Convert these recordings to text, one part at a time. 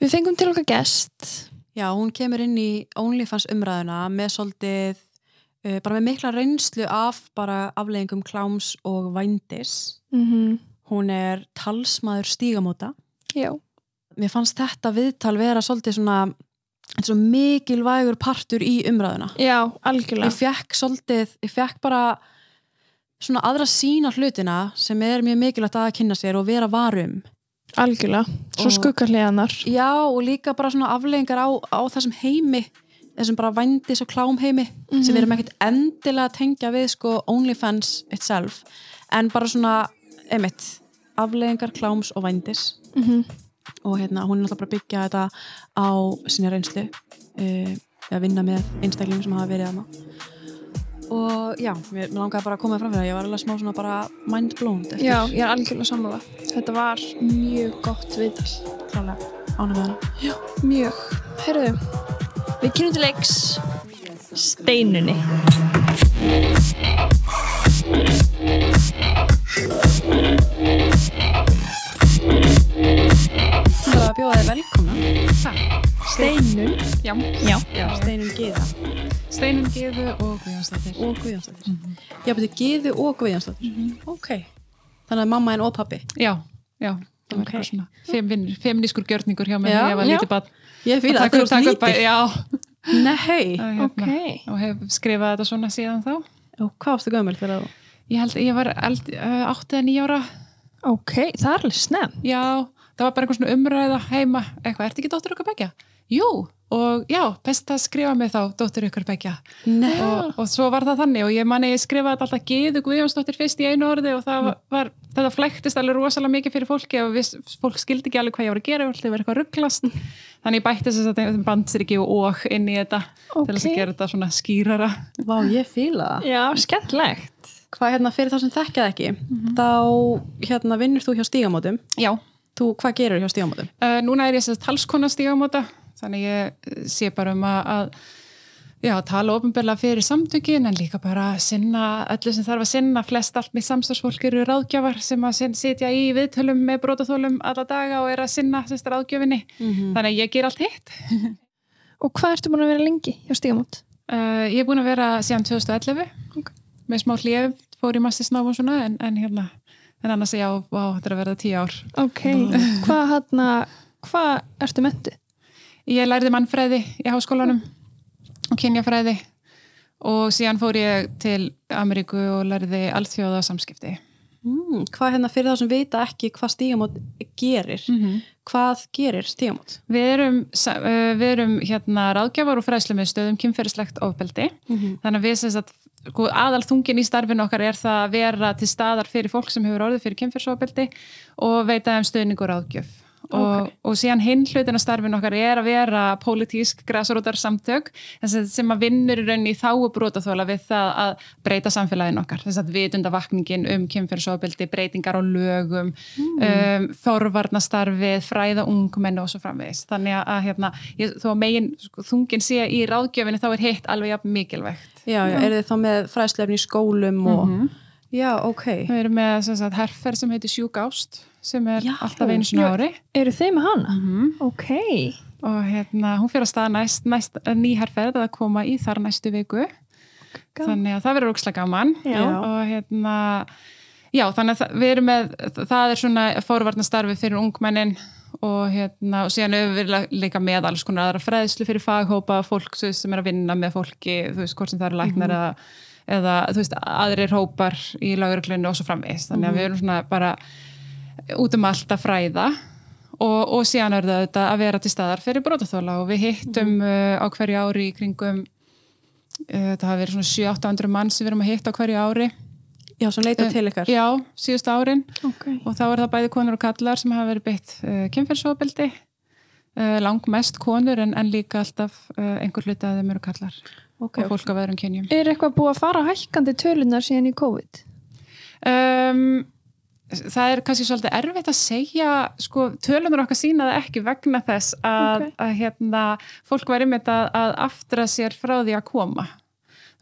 Við fengum til okkar gest. Já, hún kemur inn í OnlyFans umræðuna með svolítið, uh, bara með mikla reynslu af bara afleggingum kláms og vændis. Mm Hún er talsmaður stígamóta. Já. Mér fannst þetta viðtal vera svolítið svona, eins og mikilvægur partur í umræðuna. Já, algjörlega. Ég fekk svolítið, ég fekk bara svona aðra sína hlutina sem er mjög mikilvægt að kynna sér og vera varum. Algjörlega. Svo skuggarleganar. Já, og líka bara svona afleggingar á, á þessum heimi þessum bara vændis og klámheimi sem við erum ekkert endilega að tengja við sko OnlyFans itself. En bara svona, einmitt afleggingar kláms og vændis. Mm og hérna, hún er náttúrulega bara að byggja þetta á sinni reynslu uh, að vinna með einstaklingum sem hafa verið hana og já, mér, mér langaði bara að koma fram fyrir það, ég var alveg smá svona bara mind blown eftir. Já, ég er algjörlega sammála. Þetta var mjög gott viðtal. klálega ánum með hana Já, mjög. Herðu, við kynum til leiks steinunni. Að bjóða þið velkomna Steinun. Já, Já. Já, Steinun Gíða Steinun Gíðu og Guðjónsdóttir. og Guðjónsdóttir Já, betur Gíðu og Guðjónsdóttir Ok Þannig að mamma en og pappi Já, já, það var Ok. eitthvað svona fem, feminískur gjörningur hjá mér Já, ég var lítið bad. Ég fýla það, þú ert lítið Já, Nei hérna, Ok. og hef skrifað þetta svona síðan þá. Og hvað varstu gömul þegar þú Ég held, ég var eld, uh, 8 eða 9 ára. Ok, það er alveg snem. Já, það var bara einhvern svona umræða heima, eitthvað, ertu ekki dóttir ykkur begja? Jú, og já, best að skrifa mig þá, dóttir ykkur begja. Nei og, og svo var það þannig og ég manni ég skrifaði alltaf Gíðu Guðjónsdóttir fyrst í einu orði og það var, var þetta flæktist alveg rosalega mikið fyrir fólki og viss, fólk skildi ekki alveg hvað ég var að gera og það var eitthvað rugglast þannig ég bætti þess að þetta bandsriki og og inn í þetta til þess Ok. að gera þetta svona skýrara Vá, ég fýla það Já, skemmtlegt. Hvað hérna, fyrir þá sem þekkjað ekki Þá, hérna, vinnur þú hjá stígamótum Já, Þú, hvað gerur hjá stígamótum? uh, núna er ég sérst talskona stígamóta þannig ég eh, sé bara um að, að já, tala ofinbeglega fyrir samtökin en líka bara sinna öllu sem þarf að sinna, flest allt með samstagsfólk eru ráðgjafar sem að sitja í viðtölum með brotaþólum alla daga og er að sinna sérst ráðgjöfinni, þannig að ég ger allt hitt Og hvað ertu búin að vera lengi hjá Stígamót? uh, ég er búin að vera síðan 2011 Ok. með smá hljöf, fór í mastisnáf og svona en, en hérna, en annars já, vá, þetta er að verða tíu ár Ok. Hvað hann hvað ertu mentu? Ég lærði mannfræði í háskólanum og kynjafræði og síðan fór ég til Ameríku og lærði alþjóða samskipti. Mm, hvað hérna, fyrir þá sem vita ekki hvað stígamót gerir Hvað gerir stígamót? Við erum, uh, við erum hérna ráðgjafar og fræðslu með stöðum kynferðislegt ofbeldi. Þannig að við sem sagt, sko, aðal þungin í starfinu okkar er það að vera til staðar fyrir fólk sem hefur orðið fyrir kynferðsofbeldi og veita þeim stöðning og ráðgjöf. Og, og síðan hinn hlutin af starfinu okkar er að vera pólitísk græsrótar samtök sem, að vinnur í rauninni í þáu brotaþóla við það að breyta samfélagin okkar. Þess að vitundavakningin um kynferðsofbeldi breytingar á lögum um, forvarnastarfið, fræða ungmenni og svo framvegis. Þannig að hérna, ég, þó megin sko, þungin sé í ráðgjöfinni þá er hitt alveg jafn mikilvægt. Já, já, eru þið þá með fræðslefni í skólum og Já, ok. Við erum með herferð sem heitir Sjúk Ást sem er Já. alltaf einu á ári Eru þið með hana? Mhm. Ok. og hérna, hún fyrir að staða næst, næst ný herferð að koma í þar næstu viku þannig að það verður ókslega gaman Já. og hérna já, þannig að við erum með það er svona fórvarnastarfi fyrir ungmennin og hérna, og síðan hefur við líka með alls konar aðra fræðslu fyrir faghópa fólk veist, sem er að vinna með fólki þú veist, hvort sem það eru læknar eða, eða þú veist, aðrir hópar í lauruglunni og svo framvegist, þannig að við erum svona bara út um allt að fræða og, og síðan er það auðvitað að vera til staðar fyrir brotaþóla og við hittum uh, á hverju ári í kringum uh, þetta hafa verið svona 700-800 mann sem við erum að hitta á hverju ári. Já, sem leita til ykkar. já, síðustu árin. Ok. og þá er það bæði konur og kallar sem hafa verið beitt uh, kynferðsofbeldi uh, langmest konur en, en líka alltaf uh, einhver hluti að þeim eru kallar Ok, og fólk af öðrum kynjum. Er eitthvað búið að fara hækkandi tölunar síðan í COVID? um, það er kannski svolítið erfitt að segja sko, tölunar okkar sína það ekki vegna þess að, Ok. að hérna, fólk væri með að, að aftra sér frá því að koma.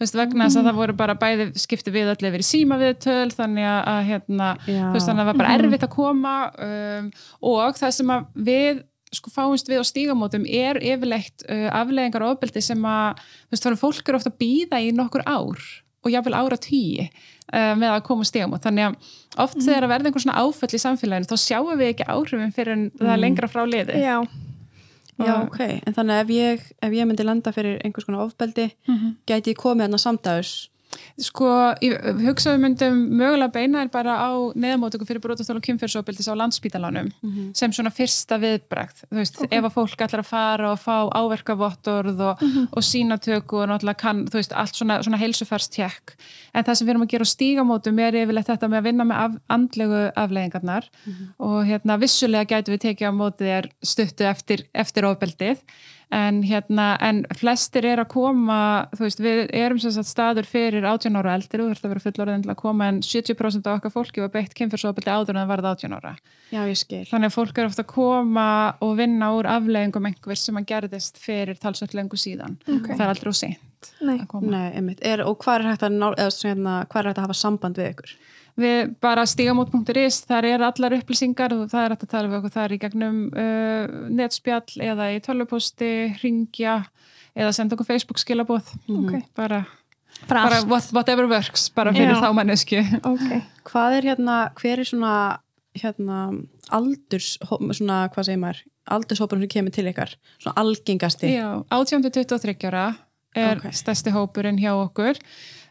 Veist, vegna þess að það voru bara bæði skipti við allir verið síma við töl þannig að, að hérna, veist, þannig að það var bara erfitt að koma um, og það sem við sko fáumst við á stígamótum er yfirleitt uh, afleðingar og ofbeldi sem að, þú veist, fólk eru ofta að býða í nokkur ár og jáfnvel ára tíi með að koma á. Stígamót þannig að oft Mm. þegar að verða einhver svona áföll í samfélaginu þá sjáum við ekki áhrifin fyrir en það lengra frá liði. Já, Já, ok, en þannig að ef ég, ef ég myndi lenda fyrir einhvers konar ofbeldi, gæti ég komið hérna samdæðus Sko, ég hugsa við myndum mögulega beina er bara á neðamótöku fyrir brotastóla og kynfyrsopildis á landsspítalanum sem svona fyrsta viðbrakt þú veist, ef að fólk ætlar að fara og fá áverkavottorð og, og sínatöku og náttúrulega kann, þú veist, allt svona, svona heilsufarstjekk, en það sem við erum að gera á stígamótum er yfirleitt þetta með að vinna með af, andlegu afleggingarnar og hérna vissulega gætu við tekið á mótið er stuttu eftir, eftir ofbeldið en hérna, en flestir er að koma, þú veist, við erum sem sagt staður fyrir 18 ára og eldri þú þurft að vera fullorðin til að koma en 70% af okkar fólki var beitt kynfyrsopildi áður en það varð 18 ára. Já, ég skil Þannig að fólk er ofta að koma og vinna úr afleggingum einhvers sem að gerðist fyrir talsvöld lengu síðan. Ok. Það er aldrei úr seint nei. að koma. Nei, einmitt, er, og hvað er hægt að, ná, eða, svona, hvað er hægt að hafa samband við ykkur? Við bara stigamót.is, þar er allar upplýsingar og það er að tala við okkur þar í gegnum uh, netspjall eða í tölvuposti, ringja eða senda okkur Facebook skilabóð. Ok. Bara, Bara, bara allt. what, whatever works, bara fyrir Já. þá mannesku. Ok. Hvað er hérna, hver er svona hérna aldurs, svona, hvað segir maður aldurshópur sem kemur til ykkar svona algengasti Já, 18-23 ára er Ok. stærsti hópurinn hjá okkur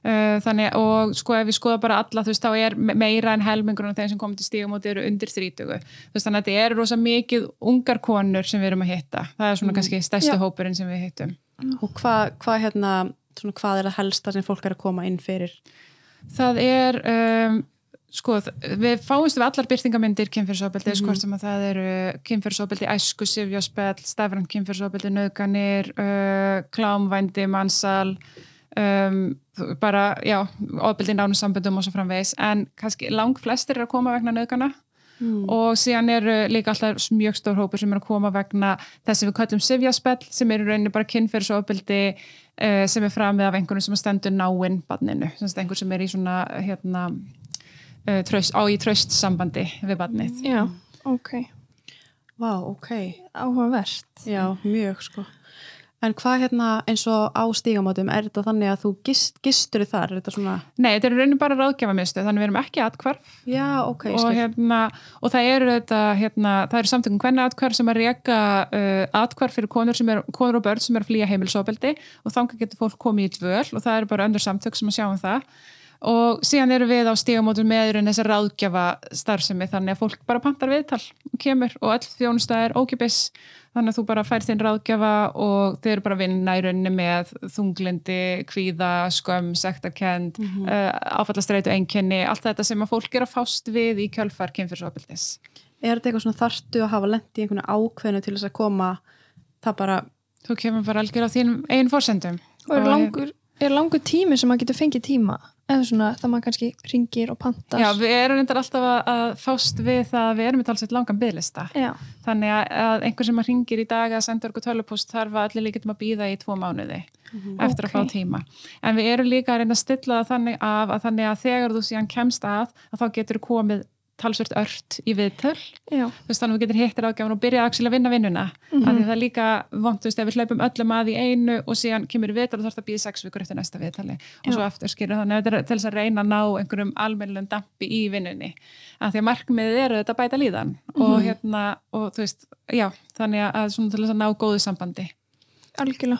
þannig og sko ef við skoða bara alla þú veist þá er me- meira en helmingurinn af þeim sem komið til stígamóti eru undir 30 þú veist þannig að þetta er rosa mikið ungar konur sem við erum að hitta það er svona kannski stærsti Já. hópurinn sem við hittum og hvað hva, hérna, svona, hvað er það helsta sem fólk er að koma inn fyrir það er um, sko, við fáumst við allar byrtingamindir kynfyrsopildi, mm. -hmm. sem að það eru kynfyrsopildi, æsku, sifjaspell stafrænt kynfyrsopildi, nöðganir uh, klámvændi, mannsal um, bara já, opildi nánum samböndum og svo framvegis en kannski lang flestir er að koma vegna nöðgana mm. og síðan eru líka alltaf mjög stór hópur sem er að koma vegna þess að við kallum sifjaspell sem eru rauninni bara kynfyrsopildi uh, sem er framið af einhvern sem stendur náinn badninu, sem sagt einhver sem er í svona hérna uh, tröst, á í tröst sambandi við badnið. Já, ok. Vá, ok, Áhugavert. já, mjög sko en hvað hérna eins og á stígamótum er þetta þannig að þú gist, gistur þar, er þetta svona Nei, þetta eru rauninni bara ráðgjafamistu, þannig við erum ekki atkvarf já, ok, og, hérna, og það eru þetta, hérna, það eru samtökum hvernig atkvarf sem að reka uh, atkvarf fyrir konur, er, konur og börn sem er að flýja heimilsofbeldi og þannig getur fólk komið í dvöl og það eru bara öndur samtök sem að sjá um það. Og síðan eru við á stígamótum með í þessar ráðgjafa starfsemi þannig að fólk bara pantar viðtal og kemur og öll þjónusta er ókipis þannig að þú bara fær þinn ráðgjafa og þið eru bara að vinna í rauninni með þunglindi, kvíða, skömm, sektarkend, mm -hmm. uh, áfallastreitu einkenni, allt þetta sem að fólk er að fást við í kjölfar kynfyrsopildis. er þetta eitthvað svona þartu að hafa lendi í einhvern ákveðinu til þess að koma það bara, Þú kemur bara algjör á þínum einn fórsendum. Og er langur, er langur tími sem maður getur fengið tíma? Eða svona það maður kannski ringir og pantar? Já, við erum reyndar alltaf að, að fást við það að við erum með talsett langan bygglista. Þannig að, að einhver sem að ringir í dag að senda okkur tölupúst þarf að allir líka að býða í tvo mánuði eftir að Ok. fá tíma. En við erum líka að reyna að stilla það þannig af að þannig að þegar þú síðan kemst að, að þá getur komið talsvert ört í viðtöl Já. þú veist þannig að við getum hittir ágjáfan og byrjað að vinna vinnuna mm. -hmm. því það er líka vont, þú veist, ef við hlaupum öllum að í einu og síðan kemur við viðtal og þarf það að býða sex vikur eftir næsta viðtali og Já. svo aftur skilur þannig að þetta er til þess að reyna að ná einhverjum almennlum dampi í vinnunni að því að markmiðið eru þetta að bæta líðan og Mhm. hérna, og þú veist já, þannig að svona til þess að ná góðu sambandi Algjörlega.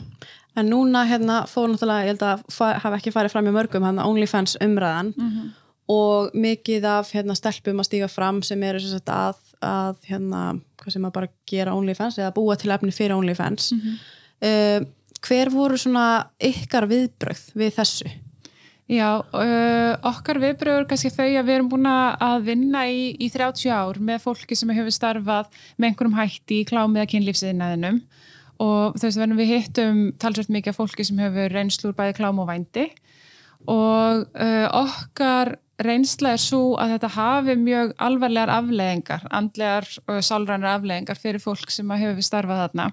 en núna hérna fór náttúrulega, ég held að fa- hafa ekki farið fram í mörgum hann OnlyFans umræðan og mikið af hérna stelpum að stíga fram sem eru sem sagt að, að hérna, hvað sem að bara gera OnlyFans eða búa til efni fyrir OnlyFans. Uh, hver voru svona ykkar viðbrögð við þessu? Já, uh, okkar viðbröður kannski þau að við erum búin að vinna í, í 30 ár með fólki sem hefur starfað með einhverjum hætti í klámið að kynlífsiðnaðinum. Og veist, verðum við hittum talsvægt mikið af fólki sem hefur reynslu úr bæði klám og vændi. Og uh, okkar reynsla er svo að þetta hafi mjög alvarlegar afleðingar, andlegar og sálrænar afleðingar fyrir fólk sem hefur við starfað þarna.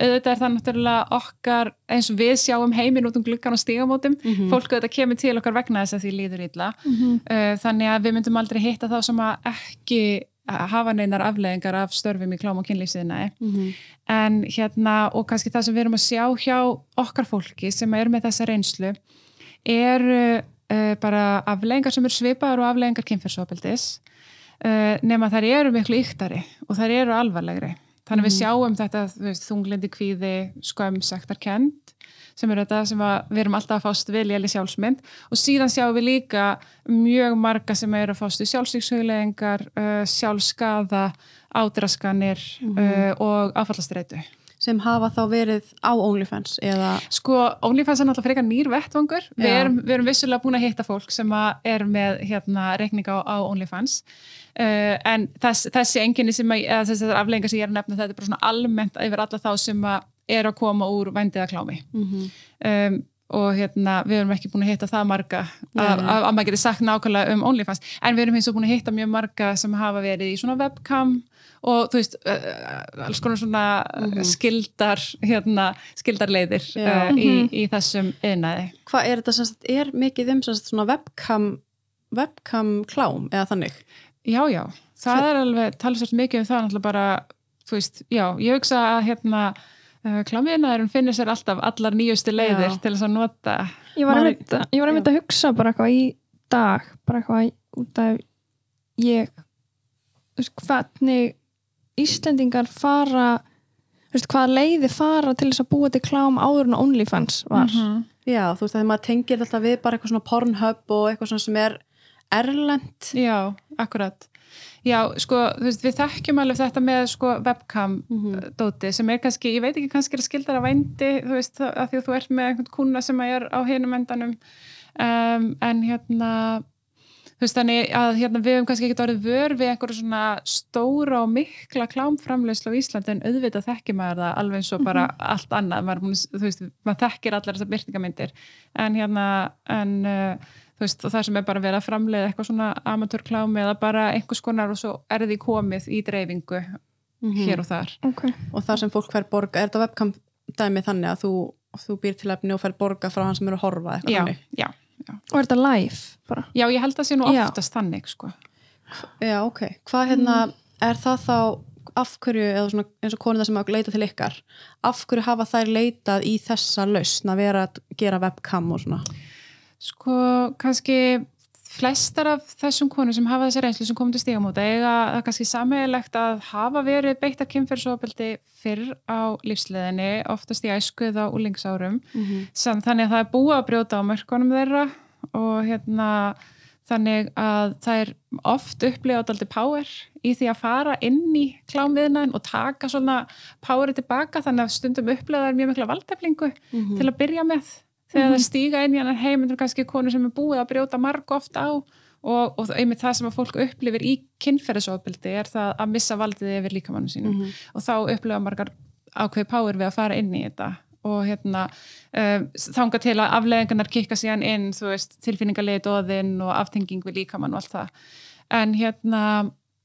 Auðvitað er það náttúrulega okkar, eins og við sjáum heiminn út um gluggan og stígamótum, fólk auðvitað kemur til okkar vegna þess að því líður illa. Uh, þannig að við myndum aldrei hitta þá sem að ekki hafa neinar afleðingar af störfum í klám og kynlýfsiðnaði Mhm. en hérna og kannski það sem við erum að sjá hjá okkar fólki sem er með þessa reynslu er uh, bara afleðingar sem eru svipaðar og afleðingar kynferðsofbildis uh, nema þær eru miklu yktari og þær eru alvarlegri. Þannig við sjáum þetta veist, þunglindi kvíði, skömm, sektarkend sem er þetta sem við erum alltaf að fást við léli sjálfsmynd. Og síðan sjáum við líka mjög marga sem eru að fást við sjálfsvíkshugleðingar, uh, sjálfskaða, ádraskanir uh, og áfallastreitu. Sem hafa þá verið á OnlyFans eða Sko, OnlyFans er náttúrulega frekar nýr vettvangur. Við erum, við erum vissulega búin að hitta fólk sem er með hérna, reikninga á, á OnlyFans. Uh, en þess, þessi enginni sem að, þessar afleggingar sem ég er að nefna, þetta er bara svona almennt yfir alla þá sem að er að koma úr vændiða klámi. um, og hérna, við erum ekki búin að hitta það marga að, að, að maður geti sagt nákvæmlega um OnlyFans en við erum eins og búin að hitta mjög marga sem hafa verið í svona webcam og þú veist, alls konar svona Mhm. skildar hérna, skildarleiðir Já. uh, í, í þessum yðnaði hvað er þetta sem sagt, er mikið um sem sagt, svona webcam webcam klám eða þannig Já, já, það er alveg talsvært mikið um það náttúrulega bara, þú veist, já, ég hugsa að hérna uh, klámiðnaðurinn finnir sér alltaf allar nýjustu leiðir Já. til þess að nota Ég var einmitt, að- að hugsa bara eitthvað í dag, bara eitthvað út af ég þú veist, hvernig Íslendingar fara veist, hvaða leiði fara til þess að búa til klám áður en OnlyFans var Mhm. já, þú veist að maður tengir þetta við bara eitthvað svona Pornhub og eitthvað svona sem er erlend Já, akkurat. Já, sko, þú veist, við þekkjum alveg þetta með sko webcam Mhm. dóti sem er kannski, ég veit ekki kannski er skildar að vændi, þú veist, að því að þú ert með einhvern kuna sem er á hinum endanum um, en hérna veist, þannig að hérna við hefum kannski ekki orðið vör við einhverju svona stóra og mikla klámframleyslu á Íslandi en auðvitað þekkir maður það alveg eins og bara allt annað, maður, er þú veist, maður þekkir allar þessar byrtingamyndir en hérna, en uh, þú veist, og það sem er bara verið að framleiða eitthvað svona amatörklámi eða bara einhvers konar og svo er því komið í dreifingu hér og þar. Ok, og þar sem fólk fær borga, er þetta webcam dæmi þannig að þú, þú býr til efni og fær borga frá hann sem eru að horfa eitthvað Já, þannig? já, og er þetta live bara já, ég held að sé nú Já. oftast þannig, sko. Já, ok. Hvað hérna, er það þá af hverju, eða svona eins og konuna sem að leita til ykkar, af hverju hafa þær leitað í þessa lausn að vera að gera webcam og svona? Sko, kannski flestar af þessum konum sem hafa þessi reynslu sem komum til stígamóta eiga það kannski sammeðilegt að hafa verið beittar kynferðsofbeldi fyrr á lífsleðinni, oftast í æsku eða úlingsárum, sem þannig að það er búið að brjóta á mörkunum þeirra og hérna þannig að það er oft upplifað aldrei power í því að fara inn í klámiðnaðin og taka svona poweri tilbaka þannig að stundum upplifað er mjög mikla valdeflingu til að byrja með þegar það stíga inn í hann heimundur kannski konur sem er búið að brjóta marg oft á og, og einmitt það sem að fólk upplifir í kynferðisofbildi er það að missa valdið yfir líkamannu sínum. Og þá upplifa margar ákveði power við að fara inn í þetta. Og hérna um, þanga til að afleðingarnar kikka síðan inn þú veist, tilfinningarlegi dóðinn og aftenging við líkamann og allt það. En hérna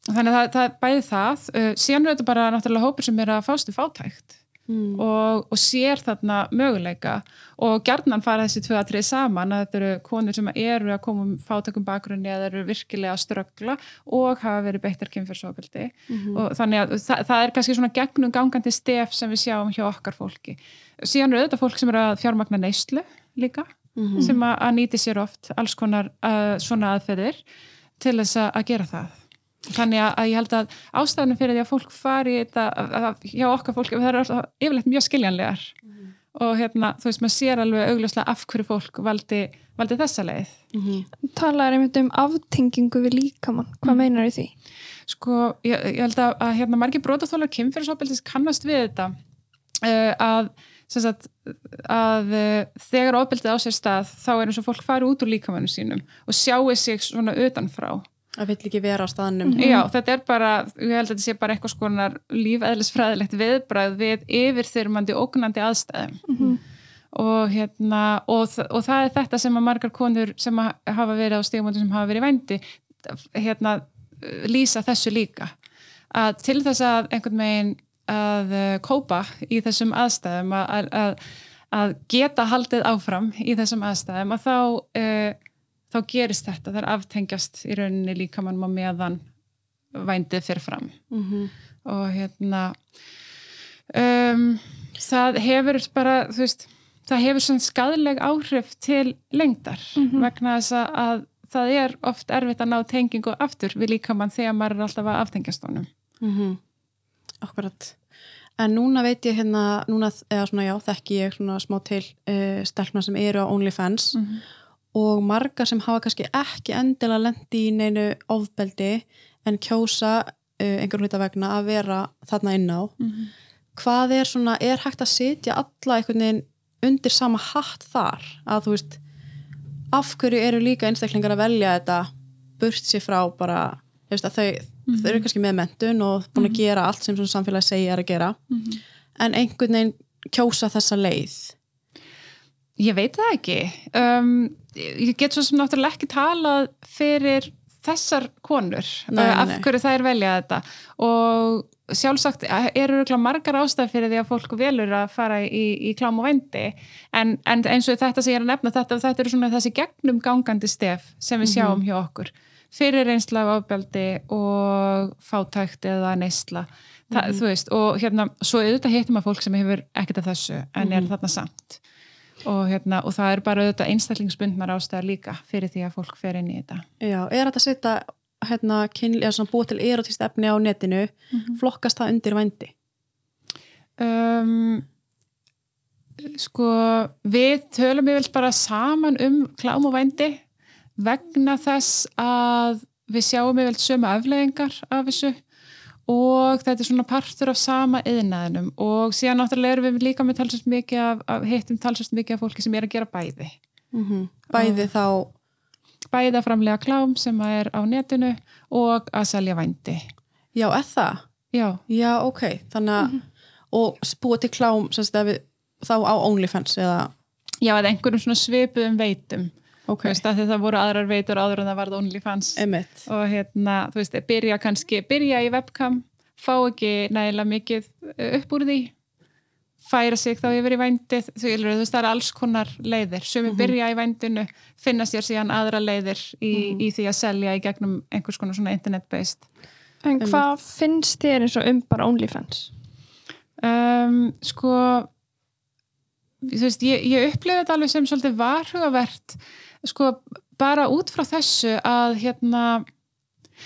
þannig að það, það bæði það. Uh, síðan er þetta bara náttúrulega hópur sem er að fástu fátækt Mm. og, og sér þarna möguleika. Og gjarnan fara þessi tvö atrið saman að þetta eru konur sem eru að koma um fátökum bakgrunni eða eru virkilega að ströggla og hafa verið beittar kynferðsofbildi og þannig að það, það er kannski svona gegnum gangandi stef sem við sjáum hjá okkar fólki. Síðan eru þetta fólk sem eru að fjármagna neyslu líka sem að, að nýti sér oft alls konar uh, svona aðferðir til þess að, að gera það þannig að, ég held að ástæðanum fyrir því að fólk fari þetta, að, að, hjá okkar fólk það er yfirleitt mjög skiljanlegar. Og hérna, þú veist, maður sér alveg augljóslega af hverju fólk valdi, valdi þessa leið. Talaður einmitt um aftengingu við líkamann. Hvað meinar því? Sko, ég, ég held að, að hérna margir brotaþólar kynferðisofbeldis kannast við þetta uh, að, sagt, að uh, þegar ofbeldið á sér stað þá er eins og fólk fari út úr líkamannu sínum og sjáu sig svona utanfrá Það vill ekki vera á staðnum. Já, þetta er bara, ég held að þetta sé bara eitthvað skonar lífeðlisfræðilegt viðbræð við yfirþyrmandi ógnandi aðstæðum. Og hérna og, og það er þetta sem að margar konur sem að hafa verið á stígumóti sem hafa verið vændi hérna lýsa þessu líka. Að til þess að einhvern veginn að uh, kópa í þessum aðstæðum að, að, að geta haldið áfram í þessum aðstæðum að þá uh, þá gerist þetta, það er aftengjast í rauninni líkamannum á meðan vændið fyrir fram Mhm. og hérna um, það hefur bara þú veist, það hefur svona skadleg áhrif til lengdar vegna þess að, að það er oft erfitt að ná tengingu aftur við líka mann þegar maður er alltaf að aftengjast honum Mhm. Akkurat. En núna veit ég hérna, núna, eða svona já, þekki ég svona smá til uh, stelpna sem eru á OnlyFans Mhm. Og margar sem hafa kannski ekki endilega lendi í neinu ofbeldi en kjósa uh, einhver hluta vegna að vera þarna inn á. Mhm. Hvað er svona, er hægt að setja alla einhvern veginn undir sama hatt þar? Að þú veist, af hverju eru líka einstaklingar að velja þetta burt sér frá bara, veist, að þau, þau eru kannski með mentun og búin að gera allt sem svona samfélagi segja er að gera en einhvern veginn kjósa þessa leið Ég veit það ekki. Um, ég get svo sem náttúrulega ekki talað fyrir þessar konur Nei, af nei. hverju það er velja þetta. Og sjálfsagt eru örugglega margar ástæð fyrir því að fólk velur að fara í, í klám og vendi. En, en eins og þetta sem ég er að nefna þetta, þetta eru svona þessi gegnum gangandi stef sem við sjáum hjá okkur. Fyrir af ábjaldi og fátækt eða neysla. Þa, þú veist, og hérna svo auðvitað hittum að fólk sem hefur ekkert af þessu en er þarna samt og, hérna, og það er bara auðvitað einstaklingsbundnar ástæðar líka fyrir því að fólk fer inn í þetta. Já, er þetta að setja hérna, búið til erotist efni á netinu flokkast það undir vændi? Um, sko við tölum yfirlega bara saman um klám og vændi vegna þess að við sjáum yfirlega sömu afleðingar af þessu og þetta er svona partur af sama yðnaðinum og síðan náttúrulega erum við líka með talsast mikið af, af hittum talsast mikið af fólki sem er að gera bæði. Bæði þá bæði að framlega klám sem er á netinu og að selja vændi. Já, er það? já, Já, ok, þannig að og búið til klám við, þá á OnlyFans eða já, eða einhverjum svona svipuðum veitum. Ok, Þú veist, að það voru aðrar veitur áður en það varð OnlyFans. Emitt og hérna, þú veist, byrja kannski byrja í webcam, fá ekki nægilega mikið uh, upp úr því færa sig þá yfir í vændið. Þú veist, það er alls konar leiðir. Sumi byrja í vændinu, finna sér síðan aðra leiðir í, í því að selja í gegnum einhvers konar svona internet-based. En hvað finnst þér eins og um bara OnlyFans? um, sko þú veist, ég, ég upplifi þetta alveg sem svolítið varhugavert sko, bara út frá þessu að hérna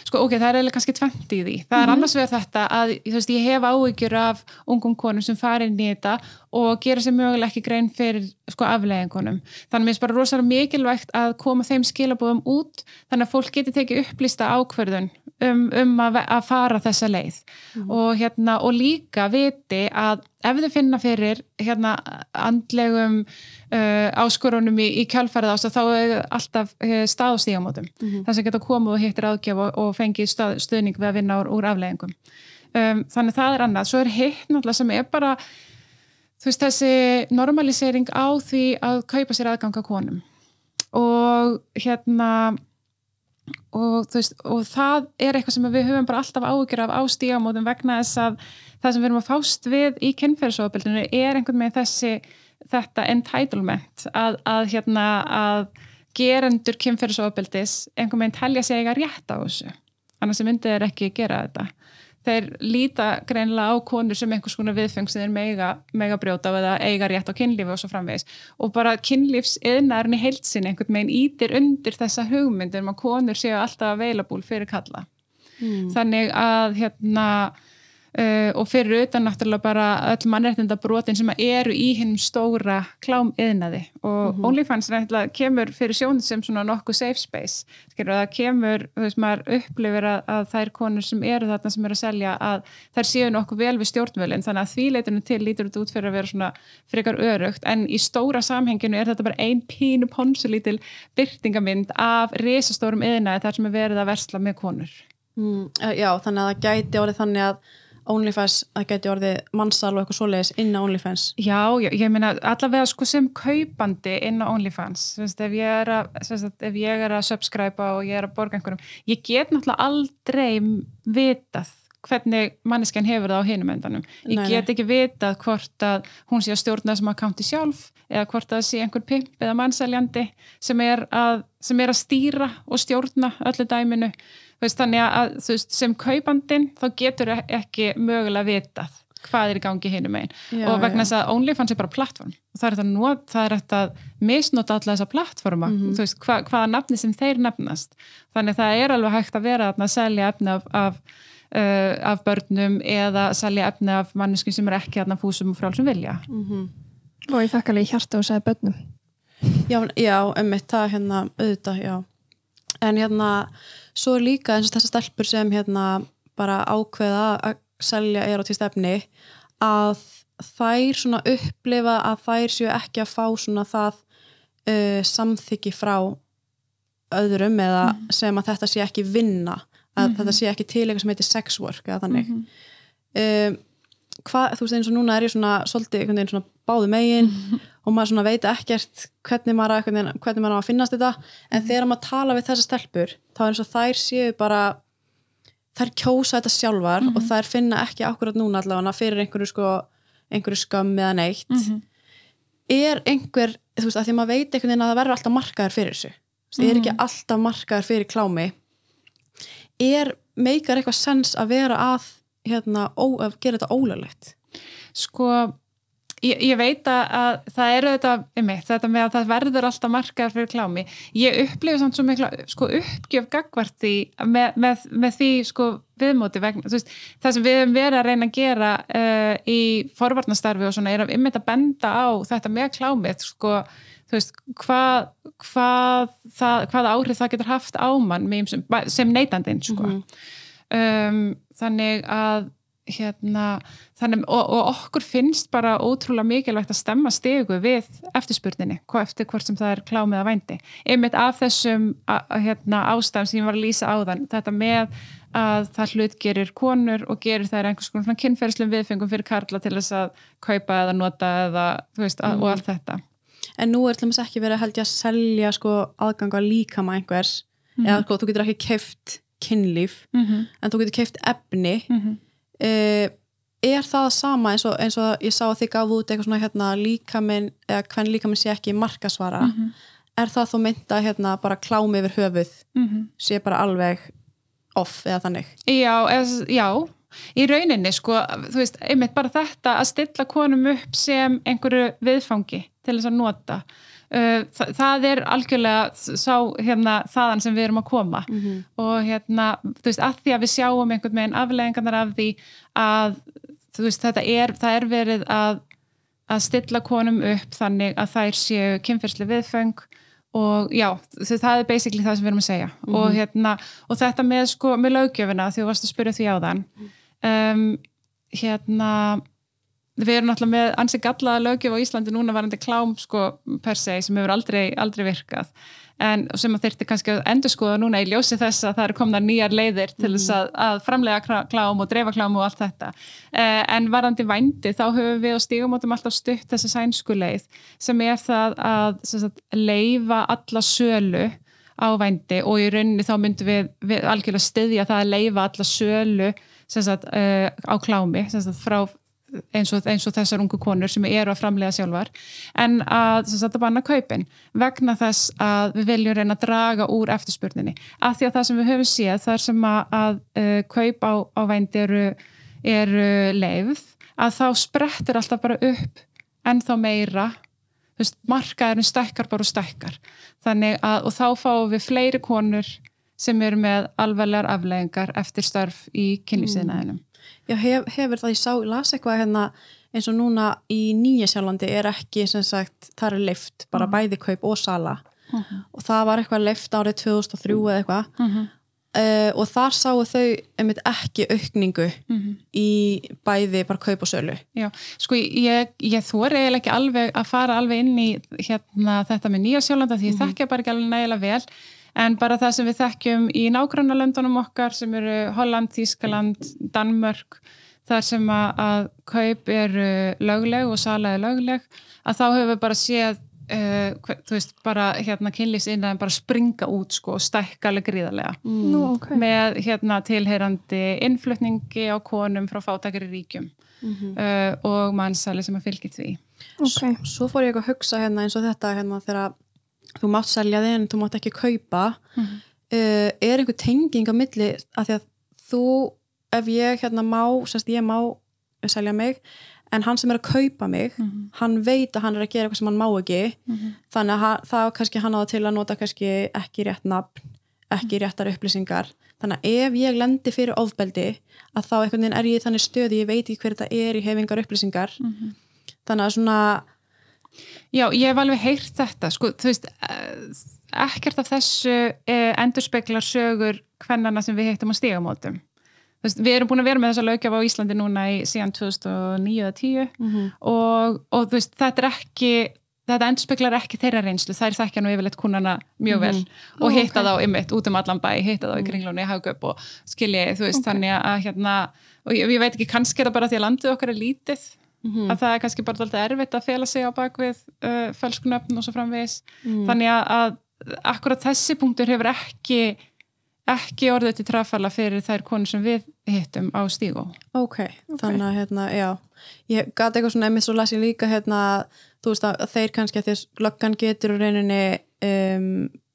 sko, ok, það er eiginlega kannski tvent í því. Það er annars vegar þetta að, veist, ég hef áhyggjur af ungum konum sem fara inn í þetta og gera sér mögulega ekki grein fyrir sko afleggingunum, þannig að mér finnst bara rosalega mikilvægt að koma þeim skilabóðum út þannig að fólk geti tekið upplýsta ákverðun um, um að, að fara þessa leið. Og, hérna, og líka viti að ef þau finna fyrir hérna, andlegum uh, áskorunum í, í kjálfærið ást þá er alltaf uh, stað og stígamótum. Mm þess að geta komið og hittir áðgjöf og, og fengið stað, stuðning við að vinna úr, úr afleggingum um, þannig það er annað, svo er hitt náttúrulega sem er bara þú veist þessi normalisering á því að kaupa sér aðganga konum. Og hérna og, veist, og það er eitthvað sem við höfum bara alltaf áhyggjur af á stígamótum vegna þess að það sem við erum að fást við í kynferðisofbildinu er einhvern veginn þessi þetta entitlement að, að, hérna, að gerendur kynferðisofbildis einhvern veginn telja sig eiga rétt á þessu. Annars myndið er ekki gera þetta þeir líta greinlega á konur sem einhvers konar viðfeng sem þeir mega, mega brjóta á eða eiga rétt á kynlífi og svo framvegis. Og bara kynlífs yðnarinn í heilsin einhvern veginn ítir undir þessa hugmyndir um að konur séu alltaf available fyrir kalla þannig að hérna uh, og fyrir utan náttúrulega bara öll mannréttinda brotin sem eru í hinn stóra klám yðnaði og OnlyFans náttúrulega kemur fyrir sjónið sem svona nokkuð safe space. Skilur það kemur, þú veist maður upplifir að, að þær konur sem eru þarna sem eru að selja að þær séu nokkuð vel við stjórnvölin þannig að því leitinu til lítur þetta út fyrir að vera svona frekar örugt en í stóra samhenginu er þetta bara ein pínu ponsulítil byrtingamind af risastórum yðnaði þar sem er verið að versla með konur. Mm, eh, já, þannig að það gæti orðið þannig að OnlyFans, það gæti orðið mannsal og eitthvað svoleiðis inn á OnlyFans. Já, ég, ég meina allavega sko sem kaupandi inn á OnlyFans Sest, ef, ég er að, sest, ef ég er að subscriba og ég er að borga einhverjum ég get náttúrulega aldrei vitað hvernig manneskjan hefur það á hinum endanum. Ég Nei, get ekki vitað hvort að hún sé að stjórna þessum akkánti sjálf eða hvort að sé einhver pimp eða mannseljandi sem er að, sem er að stýra og stjórna öllu dæminu veist, þannig að þú veist, sem kaupandinn þá getur ekki mögulega vitað hvað er í gangi hinum einn og vegna þess að OnlyFans er bara plattform. Og það er þetta, er þetta misnota alla þessa plattforma. Mm -hmm. veist, hva, hvaða nafni sem þeir nefnast. Þannig það er alveg hægt að vera að selja efni af, af, uh, af börnum eða selja efni af manneskum sem er ekki aðna fúsum og frálsum vilja. Mm -hmm. og ég þakka alveg hjarta og segja börnum. Já, já, emmitt, það hérna auðvitað, já. En hérna, svo er líka eins og þessar stelpur sem hérna bara ákveða að selja erotíst efni að þær svona upplifa að þær séu ekki að fá svona það uh, samþyggi frá öðrum eða mm -hmm. sem að þetta sé ekki vinna að mm -hmm. þetta sé ekki til eitthvað sem heitir sex work eða þannig mm -hmm. um, hvað, þú veist eins og núna er ég svona svolítið einhvern veginn svona báðu megin mhm. Og maður veit ekkert hvernig maður, hvernig maður á að finnast þetta en mhm. þegar maður tala við þessa stelpur þá er eins og þær séu bara þær kjósa þetta sjálfar mm -hmm. og þær finna ekki akkurat núna allavega fyrir einhverju sko einhverju skam eða neitt mm -hmm. er einhver, þú veist, að því maður veit einhvern veginn að það verður alltaf markaður fyrir þessu það er ekki mhm. alltaf markaður fyrir klámi er meikar eitthvað sens að vera að hérna, ó, að gera þetta ólöglegt sko Ég, ég veit að það eru þetta, einmitt, þetta með að það verður alltaf markaðar fyrir klámi. Ég upplifi samt svo mikla sko, uppgjöf gagvart því með, með, með því sko, viðmóti vegna. Veist, það sem við hefum verið að reyna að gera uh, í forvarnastarfi og svona er að einmitt að benda á þetta með klámið sko, veist, hvað, hvað, það, hvað áhrif það getur haft á mann sem, sem neytandinn. Sko. Mm -hmm. um, þannig að hérna, þannig, og, og okkur finnst bara ótrúlega mikilvægt að stemma stegu við eftirspurninni, eftir hvort sem það er klámið að vændi. Einmitt af þessum hérna, ástæðum sem ég var að lýsa á þann, þetta með að það hlut gerir konur og gerir þær einhvers konar kynferðslum viðfengum fyrir karla til þess að kaupa eða nota eða, veist, að, mm. og allt þetta. En nú er til dæmis ekki verið held ég að selja sko, aðganga líkama einhvers, mm. eða sko, þú getur ekki keift kynlíf, mm -hmm. en þú getur keift efni -hmm er það sama eins og, eins og ég sá að þið gaf út eitthvað svona hérna, líkaminn, eða hvern líkaminn sé ekki markasvara, mm -hmm. er það þó mynda hérna bara klámi yfir höfuð mm -hmm. sé bara alveg off eða þannig? Já, eða, já í rauninni sko, þú veist, einmitt bara þetta að stilla konum upp sem einhverju viðfangi til þess að nota það, það er algjörlega sá hérna þaðan sem við erum að koma mm -hmm. og hérna þú veist að því að við sjáum einhvern veginn afleggingarnar af því að þú veist þetta er, það er verið að að stilla konum upp þannig að þær séu kynferðsli viðfeng og já, það er basically það sem við erum að segja mm -hmm. og hérna og þetta með sko, með lögjöfina því þú varst að spyrja því á þann um, hérna við erum náttúrulega með ansið gallaða lögjöf á Íslandi núna varandi klám sko per se sem hefur aldrei, aldrei virkað. En sem að þurfti kannski að endur skoða núna í ljósi þess að það eru komna nýjar leiðir til þess að, að framlega klám og dreifa klám og allt þetta. Eh, en varandi vændi þá höfum við á stígumótum alltaf stutt þessa sænsku leið sem er það að sagt, leifa alla sölu á vændi og í rauninni þá myndum við, við algjörlega styðja það að leifa alla sölu sagt, uh, á klámi sagt, frá eins og, eins og þessar ungu konur sem eru að framlega sjálfar en að þetta banna kaupin vegna þess að við viljum reyna að draga úr eftirspurninni. Af því að það sem við höfum séð þar sem að, að uh, kaup á, á vændi eru, eru leið að þá sprettir alltaf bara upp en þá meira markaðurinn stækkar bara og að og þá fáum við fleiri konur sem eru með alvarlegar afleggingar eftir starf í kynlífsiðnaðinum. Mm. Já, hef, hefur það, ég sá, las eitthvað hérna eins og núna í Nýja sjálflandi er ekki, sem sagt, það er leift bara mm. bæði kaup og sala mhm. -huh. og það var eitthvað leift árið 2003 eða eitthvað -huh. uh, og þar sáu þau einmitt ekki aukningu -huh. í bæði bara kaup og sölu Já, sko ég, ég er eiginlega ekki alveg að fara alveg inn í hérna þetta með Nýja sjálflanda því ég mhm. þekkja bara ekki alveg nægilega vel en bara það sem við þekkjum í nágrannalöndunum okkar sem eru Holland, Þískaland, Danmörk þar sem að, að kaup eru lögleg og sala er lögleg að þá hefur við bara séð uh, þú veist, bara hérna kynlýfsinn bara springa út sko og stækka alveg gríðarlega mm. Okay. með hérna tilheyrandi innflutningi á konum frá fátakari ríkjum mm -hmm. uh, og mannsali sem að fylgja því okay. Svo fór ég að hugsa hérna eins og þetta hérna þegar þú mátt selja þig en þú mátt ekki kaupa mm -hmm. uh, er einhver tenging á milli að því að þú ef ég hérna má, semst ég má selja mig, en hann sem er að kaupa mig, hann veit að hann er að gera eitthvað sem hann má ekki. Þannig að þá kannski hann á það til að nota kannski ekki rétt nafn, ekki réttar upplýsingar. Þannig að ef ég lendi fyrir ofbeldi að þá einhvern veginn er ég í þannig stöði ég veit ekki hver þetta er í hefingar upplýsingar. Þannig að svona Já, ég hef alveg heyrt þetta, sko, þú veist, eh, ekkert af þessu eh, endurspeglar sögur hvernana sem við heittum á stígamótum. Þú veist, við erum búin að vera með þessa lögjafa á Íslandi núna í síðan 2009 eða 10 og, og þú veist, þetta er ekki, þetta endurspeglar ekki þeirra reynslu, þær þekkja nú yfirleitt kúnana mjög vel og Ó, hitta ok. þá ymmit út um allan bæ, hitta þá í kringlunni, hagöp og skilji, þú veist, þannig að hérna, og ég, ég veit ekki, kannski er það bara því að landið okkar er lítið, að það er kannski bara alltaf erfitt að fela sig á bakvið uh, fölskunöfn og svo framvegis. Þannig að, að akkurat þessi punktur hefur ekki ekki orðið til trafala fyrir þær konur sem við hittum á stígó. Ok, þannig að hérna, já. Ég gati eitthvað svona, einmitt svo las ég líka hérna, þú veist að, þeir kannski að þess löggan getur í rauninni um,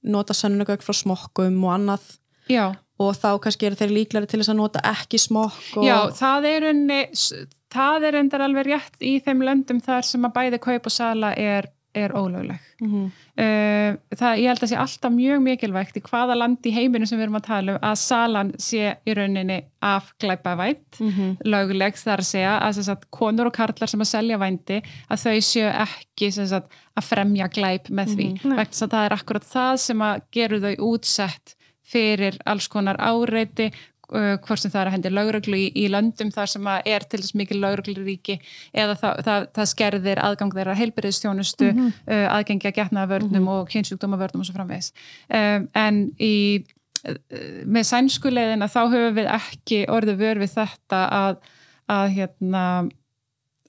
nota sönnugögg frá smokkum og annað. Já, og þá kannski eru þeir líklari til þess að nota ekki smokk og... Já það er unni það er endar alveg rétt í þeim löndum þar sem að bæði kaup og sala er, er ólögleg Mhm. Uh, það, ég held að sé alltaf mjög mikilvægt í hvaða land í heiminu sem við erum að tala um að salan sé í rauninni af glæpavætt, Mhm. löguleg þar að segja að, sagt, konur og karlar sem að selja vændi, að þau séu ekki sagt, að fremja glæp með því, mm Nei. vegna að það er akkurat það sem að gerur þau útsett fyrir alls konar áreiti uh, hvort sem það er að hendi lögreglu í, í löndum þar sem er til þess mikil lögregluríki eða það, það, það skerðir aðgang þeirra heilbyrðistjónustu Mhm. uh, aðgengi að getnaða vörnum og kynsjúkdóma vörnum og svo framvegis um, en í með sænsku leiðina þá höfum við ekki orðið vör við þetta að, að hérna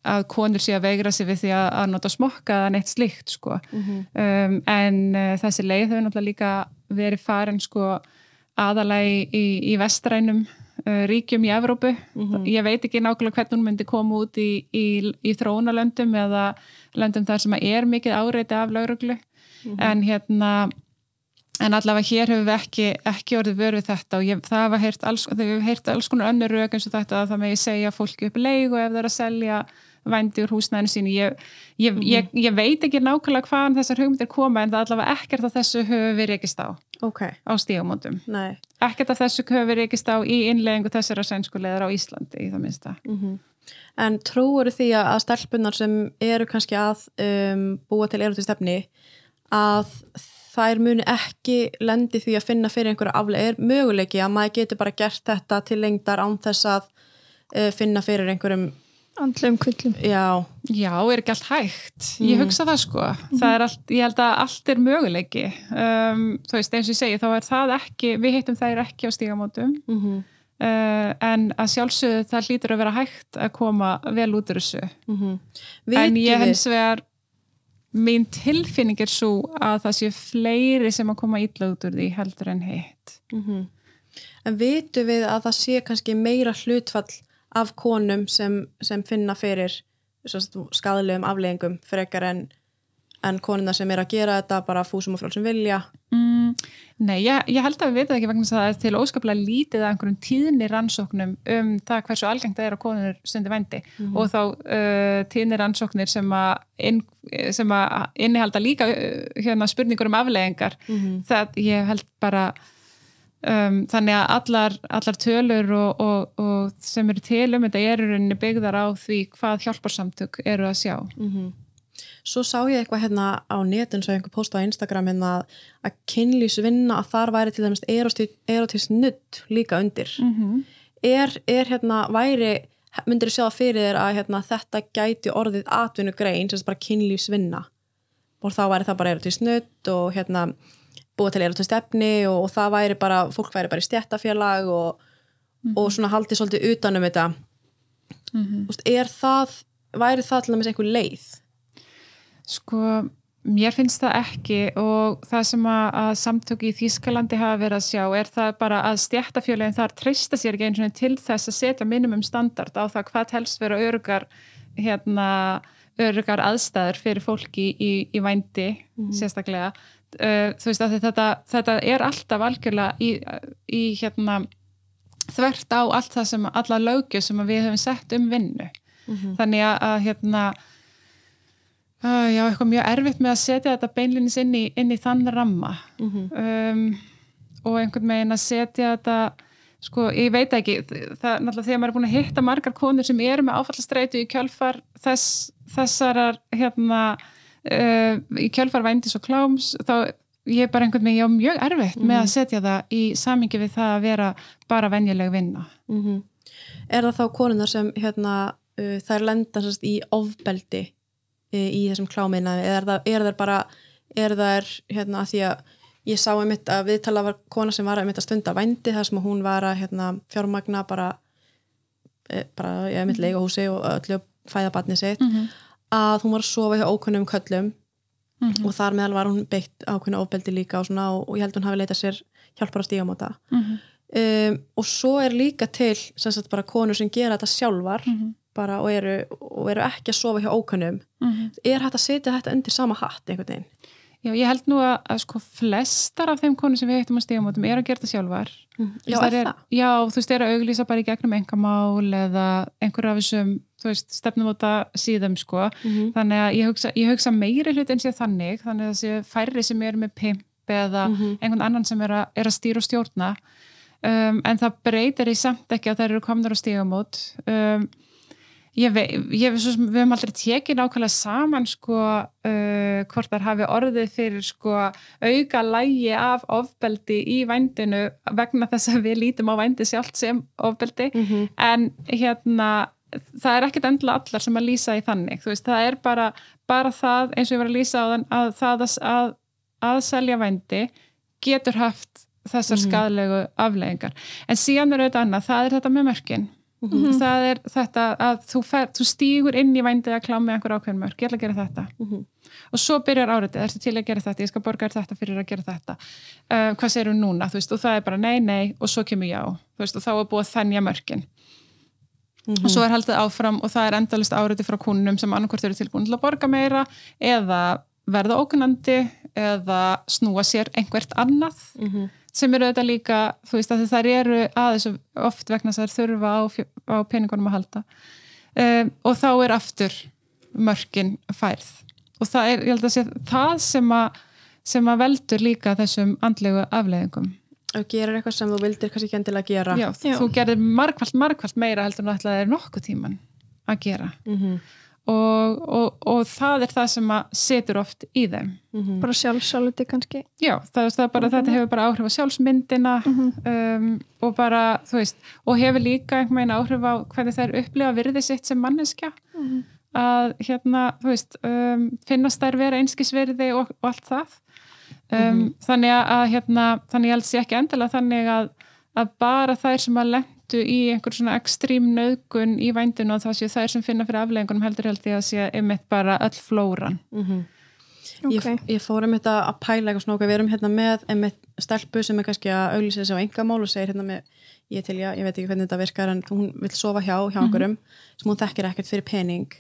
að konur sé að veigra sig við því að, að nota smokka eða neitt slíkt sko. Mhm. um, en uh, þessi leið hefur náttúrulega líka verið farin sko aðalagi í, í vestrænum uh, ríkjum í Evrópu. Mhm. ég veit ekki nákvæmlega hvernig hún myndi koma út í, í, í þróunalöndum eða löndum þar sem er mikið áreiti af lauruglu en hérna en allavega hér hefur við ekki, ekki orðið vör við þetta og ég, það hafa heyrt alls, hefur alls konar önnur rauk eins og þetta að það megi segja fólki upp leigu ef það er að selja vændi úr húsnæðinu sínu. Ég, ég, ég, ég veit ekki nákvæmlega hvaðan þessar hugmyndir koma en það allavega ekkert af þessu höfum við rekist á. Ok, á stígamótum. Ekkert af þessu höfum við rekist á í innleggingu þessara sænskuleðar á Íslandi í það minnsta. Mhm. En trúur því að stelpunar sem eru kannski að um, búa til erotísk stefni að þær muni ekki lendi því að finna fyrir einhverja aflega er möguleiki að maður getur bara gert þetta til lengdar án þess að uh, finna fyrir einhverjum andlum kvillum já, Já, er ekki allt hægt? Ég hugsa það sko. Það er allt, ég held að allt er möguleiki. Um, þú veist, eins og ég segi, þá er það ekki, við hittum þær ekki á stígamótum, mm -hmm. uh, en að sjálfsögðu það hlýtur að vera hægt að koma vel út úr þessu. en ég hens vegar, mín tilfinning er svo að það sé fleiri sem að koma illa út úr því heldur en hitt. Mhm. En vitum við að það sé kannski meira hlutfall af konum sem, sem finna fyrir skadalegum afleggingum frekar en, en konuna sem er að gera þetta bara fúsum og frálsum vilja. Mm, nei, ég, ég held að við veitum ekki vegna þess að það er til óskaplega lítið að einhverjum tíðni rannsóknum um það hversu algengt það er að konur stundi vændi. Og þá uh, tíðni rannsóknir sem að, inn, innihalda líka uh, hérna, spurningur um afleggingar það ég held bara um, þannig að allar, allar tölur og, og, og sem eru til um þetta eru byggðar á því hvað hjálparsamtök eru að sjá. Svo sá ég eitthvað hérna á netun svo einhver posta á Instagram hérna að kynlýsvinna að þar væri til dæmis erotísk nudd líka undir. Mm er, er hérna væri myndir þú sjá fyrir þér að hérna, þetta gæti orðið atvinnugrein sem sagt bara kynlýsvinna og þá væri það bara erotísk nudd og hérna búa til erotísk stefni og, og það væri bara, fólk væri bara í stjættafélag og, og svona haldið svolítið utanum þetta. -hmm. Úst, er það, væri það til dæmis einhver leið? Sko, mér finnst það ekki og það sem að, að samtöki í Þýskalandi hafa verið að sjá er það bara að stjættafjölinn þar treysta sér ekki eins og til þess að setja minimum standard á það hvað helst vera örugar hérna, örugar aðstæður fyrir fólki í, í vændi sérstaklega uh, þú veist að þetta, þetta er alltaf algjörlega í, í hérna þvert á allt það sem, alla lögju sem við hefum sett um vinnu. Þannig að, að hérna uh, já, eitthvað mjög erfitt með að setja þetta beinlinis inn í, inn í þann ramma. Um, og einhvern veginn að setja þetta sko, ég veit ekki það er náttúrulega þegar maður er búin að hitta margar konur sem eru með áfallastreitu í kjölfar þess, þessarar hérna uh, í kjölfar vændis og kláms þá ég er bara einhvern veginn, ég á mjög erfitt með að setja það í samingi við það að vera bara venjuleg vinna. Mhm. Er það þá konunar sem hérna, uh, þær lenda sérst, í ofbeldi uh, í þessum klámiðna eða er það, er það bara er það hérna því að ég sá einmitt að viðtala var kona sem var einmitt að stunda vændi þar sem hún var að hérna, fjármagna bara, e, bara ég einmitt leiga húsi og öllu fæða batni sitt að hún var að sofa hjá ókunnum köllum og þar meðal var hún beitt ákveðna ofbeldi líka og, svona, og, og ég held hún hafi leitað sér hjálpar að stíga á móta um, og svo er líka til sem sagt bara konur sem gera þetta sjálfar bara og eru, og eru ekki að sofa hjá ókunnum. Er hægt að setja þetta undir sama hatt einhvern veginn? Já, ég held nú að, að sko flestar af þeim konur sem við heitum að stíga mótum er að gera þetta sjálfar. Þú Já, er þær það? Já, þú veist, þeir eru að auglýsa bara í gegnum engamál eða einhverja af þessum, þú veist, stefnum út að síðum, sko. Mhm. Þannig að ég hugsa, ég hugsa meiri hlut en sé þannig, þannig að þessi færri sem eru með pimp eða Mhm. einhvern annan sem er að, er að stýra og stjórna. Um, en það breytir í samt ekki að þær eru komnar á stígamót. Um, ég vei, ég, svo, sem- við höfum aldrei tekið nákvæmlega saman sko uh, hvort þar hafi orðið fyrir sko auka lægi af ofbeldi í vændinu vegna þess að við lítum á vændi sjálft sem ofbeldi Mhm. en hérna það er ekkit endilega allar sem að lýsa í þannig. Veist, það er bara, bara það eins og ég var að lýsa á þann að það að, að, selja vændi getur haft þessar skadlegu afleggingar en síðan er auðvitað annað, það er þetta með mörkin. Það er þetta að þú, fer, þú stígur inn í vændi að klámi einhver ákveðin mörk, ég ætla að gera þetta. Mhm. og svo byrjar áriðið, ertu til að gera þetta? Ég skal borga þetta fyrir að gera þetta. Uh, hvað þú núna, þú veist, og það er bara nei, nei og svo kemur já, þú veist, og þá er búið að þennja mörkin og svo er haldið áfram og það er endalist áriðið frá kúnum sem annarkvort eru tilbúin til að borga meira eða verða ókunandi eða snúa sér einhvert annað Mhm. sem eru þetta líka, þú veist, að þær eru aðeins oft vegna þess að þær þurfa á, á peningunum að halda um, og þá er aftur mörkin færð og það er, ég held að sé, það sem að sem að veldur líka þessum andlegu afleiðingum. Og gerir eitthvað sem þú vildir kannski ekki endilega gera Já, Já. þú gerðir margfald, margfald meira heldur en ætlaði er nokkuð tíman að gera Mhm. og, og, og það er það sem að setur oft í þeim. Mhm. bara sjálfsáliti kannski Já, það, það bara, þetta hefur bara áhrif á sjálfsmyndina um, og bara, þú veist, og hefur líka einhvern veginn áhrif á hvernig þær upplifa virði sitt sem manneskja að hérna, þú veist, um, finnast þær vera einskisvirði og, og allt það um, þannig að, hérna, þannig held sér ekki endilega þannig að, að bara þær sem að lendu í einhver svona ekstrím nöðgun í vændinu og það séu þær sem finna fyrir afleggingunum heldur held ég að sé einmitt bara öll flóran Mhm. Ok, ég, ég fór um þetta að pæla eitthvað svona okkur, við erum hérna með einmitt stelpu sem er kannski að auglýsa sig á engamál og segir hérna með, ég til já, ég veit ekki hvernig þetta virkar en hún vil sofa hjá, hjá einhverjum sem hún þekkir ekkert fyrir pening.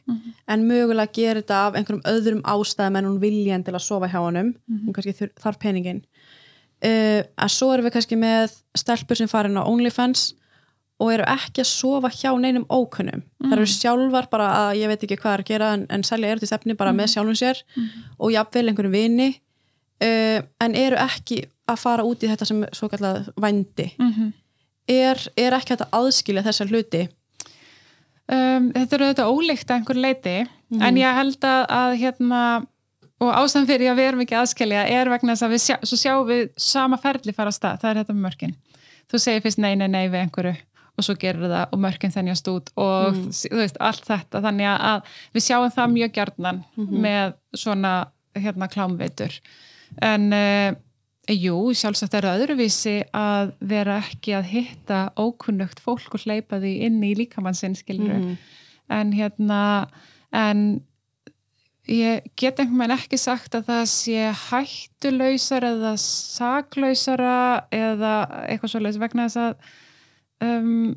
En mögulega gerir þetta af einhverjum öðrum ástæðum en hún vilja til að sofa hjá honum. Hún kannski þarf peningin uh, að svo erum við kannski með stelpur sem farin á OnlyFans og eru ekki að sofa hjá neinum ókunnum. Þar eru sjálfar bara að ég veit ekki hvað er að gera en, en selja eru til stefni bara með sjálfum sér og jafnvel einhverjum vini uh, en eru ekki að fara út í þetta sem svo kallað vændi. Mm er, er ekki að aðskilja þessar hluti? Um, þetta eru auðvitað ólíkt að einhver leiti en ég held að, að hérna, og ástæðan fyrir að við erum ekki aðskilja er vegna þess að við sjá, sjáum við sama ferli fara að stað, það er þetta með mörkin. Þú segir fyrst nei, nei, nei við einhverju og svo gerir það og mörkin þennjast út og þú veist, allt þetta. Þannig að við sjáum það mjög gjarnan með svona hérna klámveitur. En uh, jú, sjálfsagt er öðruvísi að vera ekki að hitta ókunnugt fólk og hleypa því inn í líkamannsinn skilur en hérna en ég get einhvern veginn ekki sagt að það sé hættulausar eða saklausara eða eitthvað svoleiðis vegna þess að um,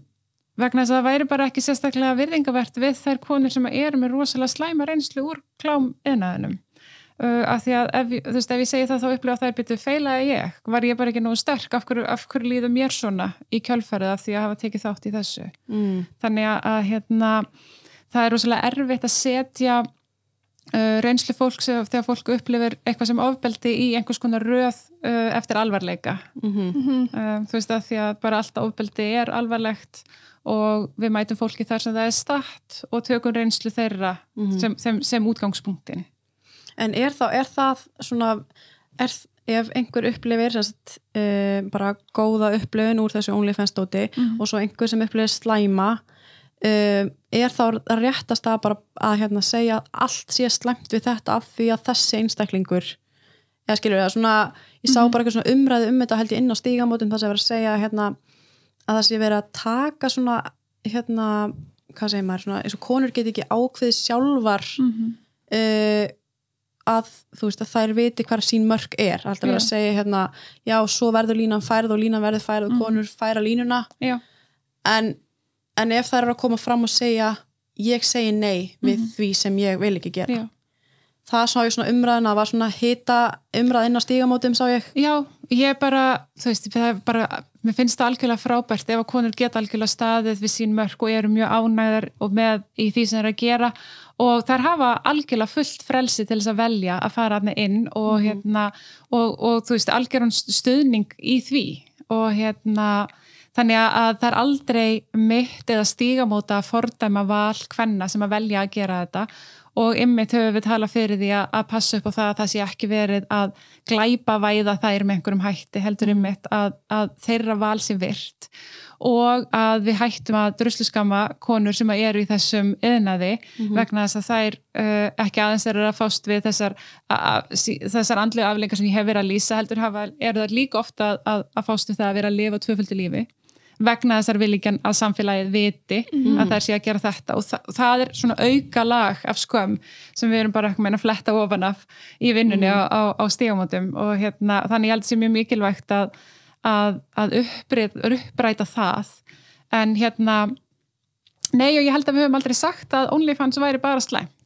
vegna þess að það væri bara ekki sérstaklega virðingavert við þær konur sem eru með rosalega slæma reynslu úr klám einaðinum uh, af því að ef, þú veist, ef ég segi það þá upplifa þær byrju feilaði ég, var ég bara ekki nógu sterk? Af hverju, af hverju líður mér svona í kjölfærið af því að hafa tekið þátt í þessu? Mm. þannig að, hérna, það er rosalega erfitt að setja reynslu fólks ef- þegar fólk upplifir eitthvað sem ofbeldi í einhvers konar röð uh, eftir alvarleika. Mm um, þú veist að því að bara allt ofbeldi er alvarlegt og við mætum fólki þar sem það er statt og tökum reynslu þeirra sem, sem, sem útgangspunktin En er, þá, er það svona er, ef einhver upplifir sagt, uh, bara góða upplifun úr þessu OnlyFans-dóti og svo einhver sem upplifir slæma uh, er þá réttast að bara að hérna, segja allt sé slæmt við þetta af því að þessi einstaklingur eða skilur það svona ég sá bara eitthvað svona umræðu um þetta held ég inn á stígamótum það sem verið að segja hérna, að það sé verið að taka svona hérna, hvað segir maður svona, eins og konur get ekki ákveðið sjálfar uh, að þú veist að þær viti hvað sín mörg er. Alltaf verið að segja hérna já svo verður línan færð og línan verður færð og konur færa línuna. Já, en, en ef þær eru að koma fram og segja ég segi nei við því sem ég vil ekki gera. Já. Það sá ég svona umræðin að var svona hita umræðin á stígamótum sá ég. Já, ég bara, þú veist, það er bara, mér finnst það algjörlega frábært ef að konur geta algjörlega staðið við sín mörk og eru mjög ánægðar og með í því sem þeir eru að gera. Og þær hafa algjörlega fullt frelsi til þess að velja að fara aðna inn og hérna, og, og þú veist, algjörðan stuðning í því. Og hérna, þannig að það er aldrei mitt eða stígamóta að fordæma val hvenna sem að velja að gera þetta. Og ymmit höfum við talað fyrir því að, að passa upp á það að það sé ekki verið að glæpa væða þær með einhverjum hætti heldur ymmit að, að þeirra val sé virt. Og að við hættum að drusluskama konur sem eru í þessum yðnaði vegna þess að þær uh, ekki aðeins eru að fást við þessar, þessar andlega aflengar sem ég hef verið að lýsa heldur hafa, eru það líka ofta að, að, fást við það að vera að lifa tvöföldu lífi vegna þessar viljan að samfélagið viti að þær sé að gera þetta. Og það, það er svona auka lag af skömm sem við erum bara að fletta ofan af í vinnunni á, á, á stígamótum. Og hérna, þannig ég held sem mjög mikilvægt að, að, að uppræta, uppræta það. En hérna nei og ég held að við höfum aldrei sagt að OnlyFans væri bara slæmt.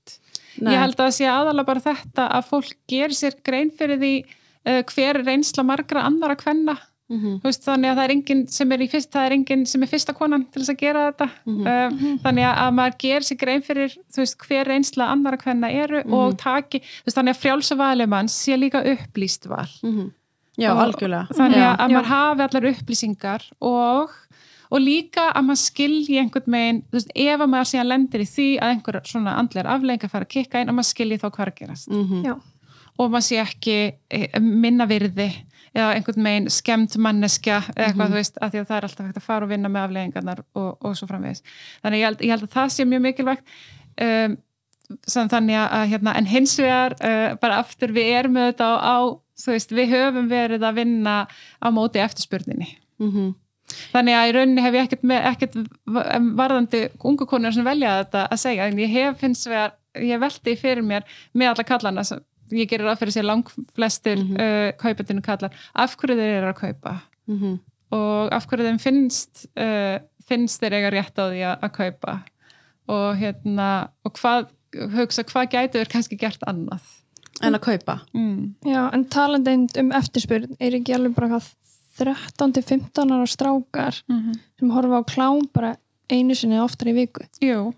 Nei. ég held að það sé aðalega bara þetta að fólk gerir sér grein fyrir því uh, hver er reynsla margra annara kvenna Mhm. Þú veist, þannig að það er enginn sem er í fyrst, það er enginn sem er fyrsta konan til þess að gera þetta. Um, þannig að maður gerir sér grein fyrir veist, hver reynsla annara hvenna eru og taki, veist, þannig að frjálsa valimann sé líka upplýst val. Já Og algjörlega. þannig að, að maður hafi allar upplýsingar og, og líka að maður skilji einhvern megin, þú veist, ef að maður síðan lendir í því að einhver svona andlegar afleðingar fara að kikka inn, að maður skilji þá hvað er að gerast. Mhm. Já. og maður sé ekki eh, minna virði eða einhvern megin skemmt manneskja eða eitthvað, þú veist, að því að það er alltaf hægt að fara og vinna með afleggingarnar og, og svo framvegis. Þannig ég held, ég held að það sé mjög mikilvægt um, þannig að, hérna, en hins vegar uh, bara aftur við erum þetta á, á þú veist, við höfum verið að vinna á móti eftirspurninni. Mhm. þannig að í rauninni hef ég ekkert, með, ekkert varðandi ungu konur sem velja þetta að segja, en ég hef hins vegar ég velti fyrir mér með alla kallana sem ég gerir að fyrir sér lang flestir mm -hmm. kaupendinu kallar af hverju þeir eru að kaupa? Mhm. og af hverju þeim finnst uh, finnst þeir eiga rétt á því að, að kaupa? Og hérna og hvað, hugsa hvað gætu þeir kannski gert annað? En að kaupa? Mm. Já, en talandi einmitt um eftirspurn er ekki alveg bara hvað 13-15 ára strákar sem horfa á klám bara einu sinni oftar í viku? Jú,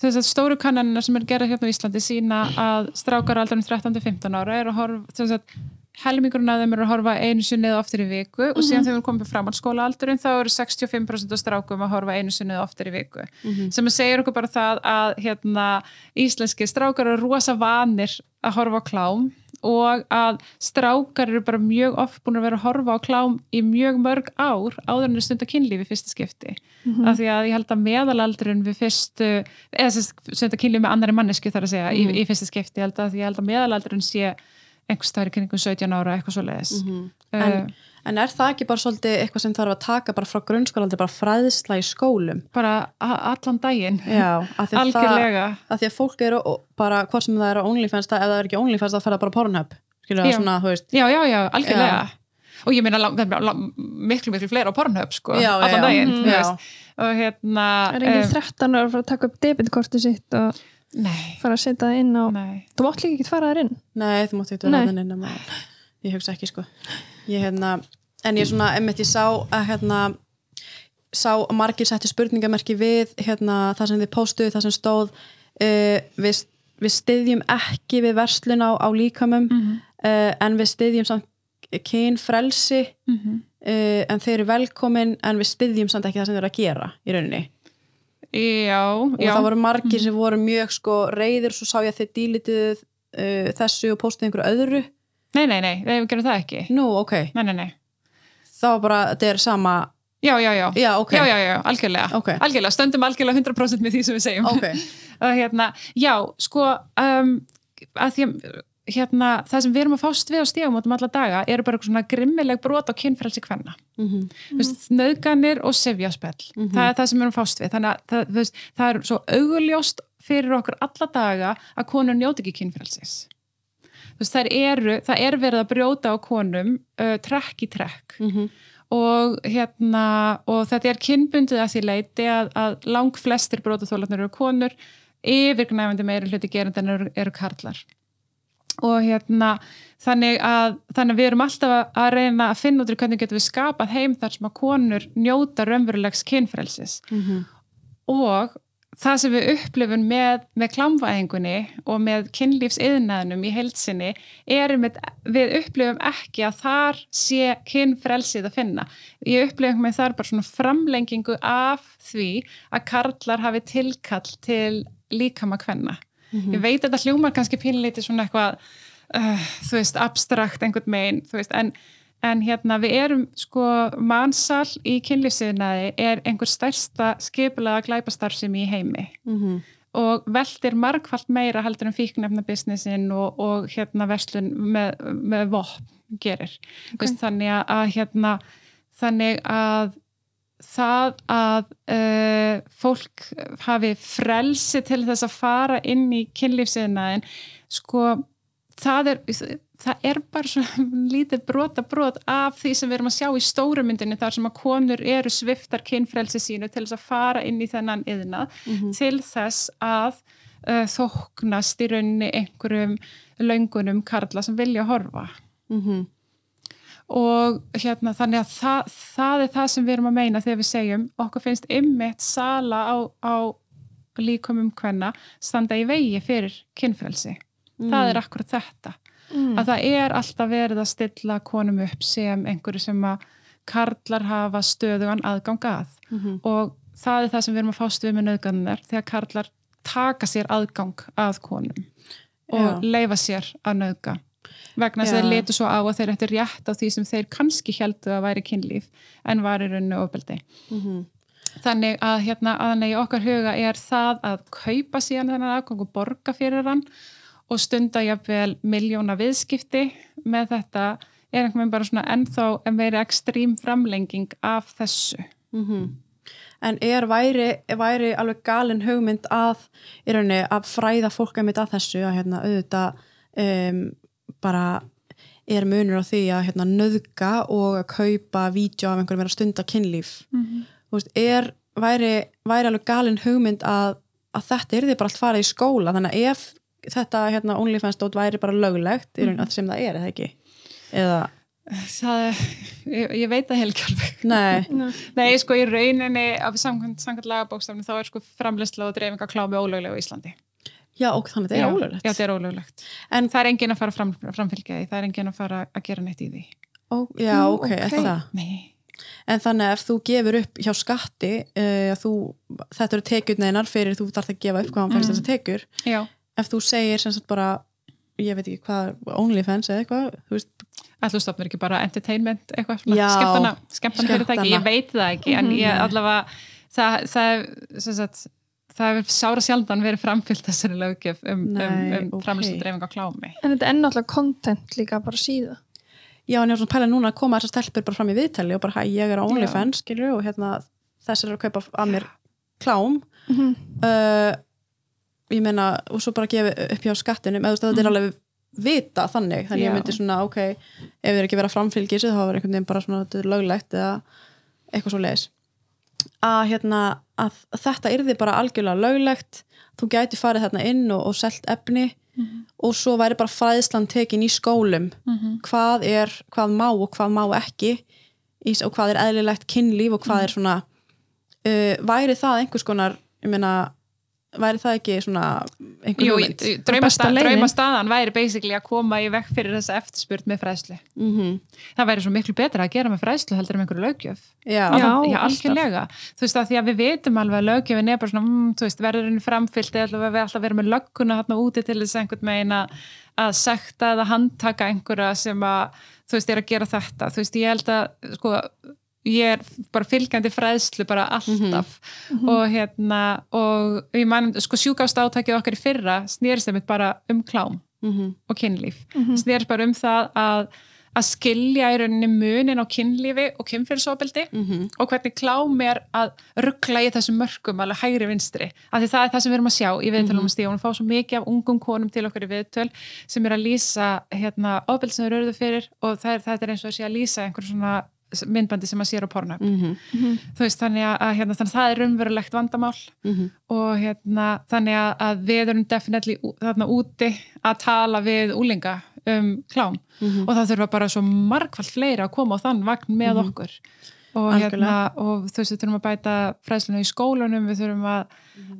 þess að stóru kannanina sem er gerað hérna á Íslandi sína að strákar aldrei 13-15 ára er að horfa, þess að helmingurinn af þeim eru að horfa einu sinni eða oftar í viku og síðan þegar við komum fram á skólaaldurinn þá eru 65% af strákum að horfa einu sinni eða oftar í viku. Sem að segja okkur bara það að hérna, íslenski strákar eru rosa vanir að horfa á klám og að strákar eru bara mjög oft búin að vera að horfa á klám í mjög mörg ár áður en stund að kynlífi fyrsta skipti. Af því að ég held að meðalaldurinn við fyrstu, eða stund að kynlífi með annari mannesku þar að segja í, í fyrsta skipti. Ég held að, að meðalaldurinn sé einhvers staðar í kringum 17 ára eitthvað svo leiðis en, en er það ekki bara svolítið eitthvað sem þarf að taka bara frá grunnskólaldi, bara fræðsla í skólum bara allan daginn já, að algjörlega það af því að fólk eru bara, hvort sem það er á OnlyFans það- ef það er ekki OnlyFans þá fer það bara Pornhub skilur það Já. svona, þú veist já, já, já, algjörlega og ég það lang- miklu, miklu fleiri á Pornhub sko, Já, allan já, daginn mhm. þú Já. veist. og hérna Það er ekki em, 13 ára að fara að taka upp debitkortið sitt og Nei, fara að setja það inn á nei. þú mátt líka ekki fara þar inn Nei, þú mátti eitthvað Nei. ráðan inn nema, ég hugsa ekki sko ég, hérna, en ég svona, emmitt ég sá að hérna sá að margir settu spurningamerki við hérna, það sem þið póstuðu, það sem stóð uh, við, við styðjum ekki við verslun á, á líkamum Mhm. uh, en við styðjum samt kynfrelsi Mhm. uh, en þeir eru velkomin en við styðjum samt ekki það sem þeir eru að gera í rauninni Já, og já. það voru margir sem voru mjög sko reyðir svo sá ég að þið dílituð uh, þessu og póstuðu einhverju öðru Nei, nei, nei, við gerum það ekki. nú, ok, Nei, nei, nei. þá bara, þetta er sama Já, já, já. já, ok, Já, já, já, algjörlega. Ok. Algjörlega, stöndum algjörlega 100% með því sem við segjum. ok hérna, já, sko, um, að því að hérna, það sem við erum að fást við á stígum átum alla daga eru bara eitthvað svona grimmileg brot á kynfrelsi kvenna. Mhm. Þú veist, nöðganir og sefjaspell. Það er það sem við erum að fást við. Þannig að það, það er svo auguljóst fyrir okkur alla daga að konur njóti ekki kynfrelsis. Veist, eru, það er verið að brjóta á konum uh, trekk í trekk Mhm. og hérna og þetta er kynbundið að því leiti að, að lang flestir brótaþólarnir eru konur yfirgnæfandi meiri hluti gerandan eru, eru karlar og hérna þannig að, þannig að við erum alltaf að, reyna að finna út í hvernig getum við skapað heim þar sem að konur njóta raunverulegs kynfrelsis Mhm. og það sem við upplifum með, með klámvæðingunni og með kynlífsiðnaðnum í heilsinni er með, við upplifum ekki að þar sé kynfrelsið að finna. Ég upplifum með þar bara svona framlengingu af því að karlar hafi tilkall til líkama kvenna. Ég veit að þetta hljómar kannski pínleiti svona eitthvað, uh, þú veist, abstrakt einhvern megin, þú veist, en En hérna við erum sko mannsal í kynlífsiðnaði er einhver stærsta skipulega glæpastarfsemi í heimi Mhm. og veldir margfald meira heldur en fíknefna businessin og, og hérna verslun með, með vopn gerir. Okay. Veist, þannig að, hérna þannig að það að uh, fólk hafi frelsi til þess að fara inn í kynlífsiðnaðin sko það er, það er bara svona lítið brota brot af því sem við erum að sjá í stóru myndinni þar sem að konur eru sviftar kynfrelsi sínu til þess að fara inn í þennan yðna til þess að uh, þóknast í rauninni einhverjum löngunum karla sem vilja horfa. Mhm. og hérna þannig að það, það er það sem við erum að meina þegar við segjum okkur finnst ymmit sala á, á líkumum hvenna standa í vegi fyrir kynfrelsi. Það er akkurat þetta að það er alltaf verið að stilla konum upp sem einhverju sem að karlar hafa stöðugan aðgang að Mhm. og það er það sem við erum að fást við með nöðgannar þegar karlar taka sér aðgang að konum og Já. leifa sér að nöðga vegna þess að þeir letu svo á að þeir eftir rétt á því sem þeir kannski heldu að væri kynlíf en var í rauninu ofbeldi Mhm. þannig að hérna aðan í okkar huga er það að kaupa síðan þennan aðgang og borga fyrir hann og stunda jafnvel miljóna viðskipti með þetta er einhvern veginn bara svona ennþá en verið ekstrím framlenging af þessu Mhm. En er væri, væri alveg galin hugmynd að, rauninni, að fræða fólk einmitt að þessu að hérna auðvitað um, bara er munur á því að hérna nöðga og að kaupa vídeo af einhverjum vera stunda kynlíf. Mhm. Þú veist, er, væri, væri alveg galin hugmynd að, að þetta er því bara allt farið í skóla þannig að ef þetta hérna OnlyFans dót væri bara löglegt í rauninni sem það er, eða ekki? Eða, það ég, ég veit það alveg nei, Nei, sko í rauninni af samkvæmt, lagabókstafni þá er sko framleysla og dreifinga klámi ólöglega á Íslandi já, ok, þannig að þetta Já, er ólöglegt. Já, þetta er ólöglegt En- það er enginn að fara fram, framfylgja því, það er enginn að fara að gera neitt í því Ó, já, Nú, ok, er ok. það? Nei, En þannig að ef þú gefur upp hjá skatti uh, þú, þetta eru tekjurneginar fyrir þú þarf að gefa upp hvað hann fæst Mm. þessar tekjur já ef þú segir sem sagt bara ég veit ekki hvað, OnlyFans eða eitthvað þú veist, ætlu stofnir ekki bara entertainment eitthvað, skemmtana, skemmtana fyrirtæki ég veit það ekki, en ég Mhm. allavega það, það, sem sagt, það hefur sára sjaldan verið framfyllt þessari löggjöf um, um, um ok. framlýslu dreifinga klámi. En þetta er náttúrulega content líka bara síða. já en ég var svona að pæla núna að koma þessar stelpur bara fram í viðtali og bara hæ, ég er á OnlyFans skilur og hérna þessar eru að kaupa af mér klám. Mm uh, ég meina og svo bara gefa upp hjá skattinum eða þetta er alveg vita þannig þannig Já. ég myndi svona, ok, ef þið er ekki verið að framfylgja þessu þá er einhvern veginn bara svona, þetta er löglegt eða eitthvað svo leiðis að, hérna, að þetta yrði bara algjörlega löglegt þú gæti farið þarna inn og, og selt efni og svo væri bara fræðslan tekin í skólum. Hvað er, hvað má og hvað má ekki og hvað er eðlilegt kynlíf og hvað er svona uh, væri það einhvers konar ég meina, væri það ekki svona Jú, hugmynd? besta draumasta, leiðin. draumastaðan væri basically að koma í vekk fyrir þessa eftirspurt með fræðslu. Mm það væri svo miklu betra að gera með fræðslu heldur en með einhverju löggjöf. Já, Já. algjörlega. Þú veist að því að við vitum alveg að löggjöfin er bara svona, mm, þú veist, verður henni framfyllt eða við alltaf verðum með lögguna þarna úti til þess einhvern megin að, að sekta eða handtaka einhverja sem að þú veist, er að gera þetta, þú veist, ég held að sko, ég er bara fylgjandi fræðslu bara alltaf. Og hérna, og ég man sko sjúkást átækið okkar í fyrra snýrist þeim bara um klám mm og kynlíf, snýrist bara um það að að skilja í rauninni munin á kynlífi og kynfyrirsofbeldi Mhm. og hvernig klám er að ruggla í þessum mörgum alveg hægri vinstri. Af því það er það sem við erum að sjá í viðtölum og stíðum og fá svo mikið af ungum konum til okkur í viðtöl sem er að lýsa hérna, ofbeld sem þeir eruðu fyrir og það er, það er eins og að sé að lýsa einhver svona myndbandi sem að sér á pornöfn Mhm. þú veist þannig að, að hérna, þannig að það er raunverulegt vandamál. Mhm. og hérna þannig að, að við erum definitely þarna úti að tala við úlinga um klám. Mhm. og það þurfa bara svo margfald fleiri að koma á þann vagn með okkur. Og, hérna, og þú veist við þurfum að bæta fræðsluna í skólunum við þurfum að,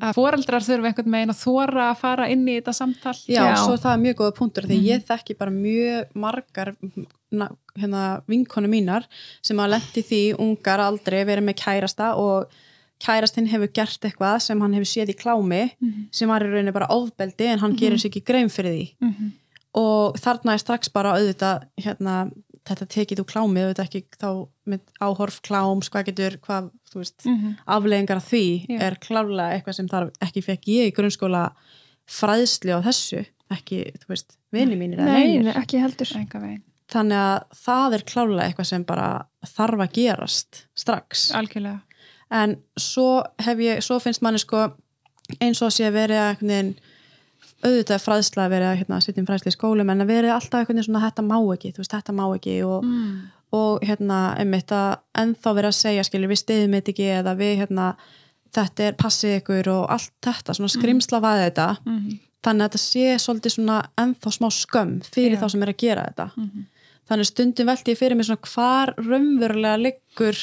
að foreldrar þurfum einhvern megin að þóra að fara inn í þetta samtal. Já, Já. svo það er mjög góða punktur því ég þekki bara mjög margar na, hérna, vinkonu mínar sem að lendi því ungar aldrei verið með kærasta og kærastinn hefur gert eitthvað sem hann hefur séð í klámi sem var í rauninni bara ofbeldi en hann gerir sér ekki grein fyrir því. Mhm. og þarna er strax bara auðvitað hérna, þetta tekið úr klámi auðvitað ekki þá með áhorf kláms hvað getur, hvað, þú veist Mhm. afleðingar af því Já. er klárlega eitthvað sem þarf ekki fekk ég í grunnskóla fræðsli á þessu ekki, þú veist, vini mínir eða Nei, neinir. nei, ekki heldur þannig að það er klárlega eitthvað sem bara þarf að gerast strax algjörlega en svo hef ég, svo finnst manni sko eins og sé verið að einhvern veginn auðvitað fræðsla að verið að hérna, sitja um fræðsli í skólum en að verið alltaf veginn svona þetta má ekki, þú veist, þetta má ekki og, mm. og hérna, einmitt að ennþá verið að segja, skilur, við stiðum þetta ekki eða við, hérna, þetta er passið ykkur og allt þetta, svona skrimsla vaði þetta, Mm. þannig að þetta sé svolítið svona ennþá smá skömm fyrir Já. þá sem er að gera þetta Mhm. þannig stundum velti ég fyrir mig svona hvar raunverulega liggur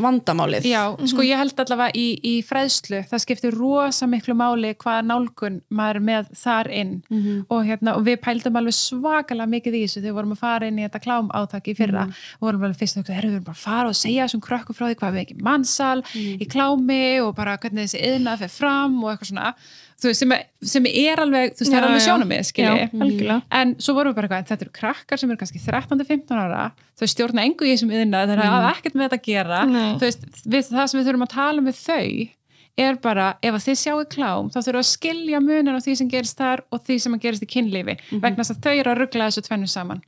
vandamálið. Já, sko ég held allavega í, í fræðslu, það skiptir rosa miklu máli hvaða nálgun maður með þar inn. Mhm. og, hérna, og við pældum alveg svakalega mikið í þessu þegar við vorum að fara inn í þetta klám átaki í fyrra. Og vorum alveg fyrst að hugsa, erum við bara að fara og segja þessum krökkum frá því hvað við ekki mannsal í klámi og bara hvernig þessi yðnað fer fram og eitthvað svona þú veist, sem, er, sem er alveg, þú veist, það er alveg sjónum Já, skilji algjörlega. En svo vorum við bara eitthvað, en þetta eru krakkar sem eru kannski 13-15 ára, þau stjórna engu í þessum yðna, þeir hafa ekkert með þetta að gera. Nei. þú veist, við, það sem við þurfum að tala með þau er bara, ef að þið sjáu klám þá þurfum við að skilja munin á því sem gerist þar og því sem gerist í kynlífi vegna þess að þau eru að ruggla þessu tvennu saman.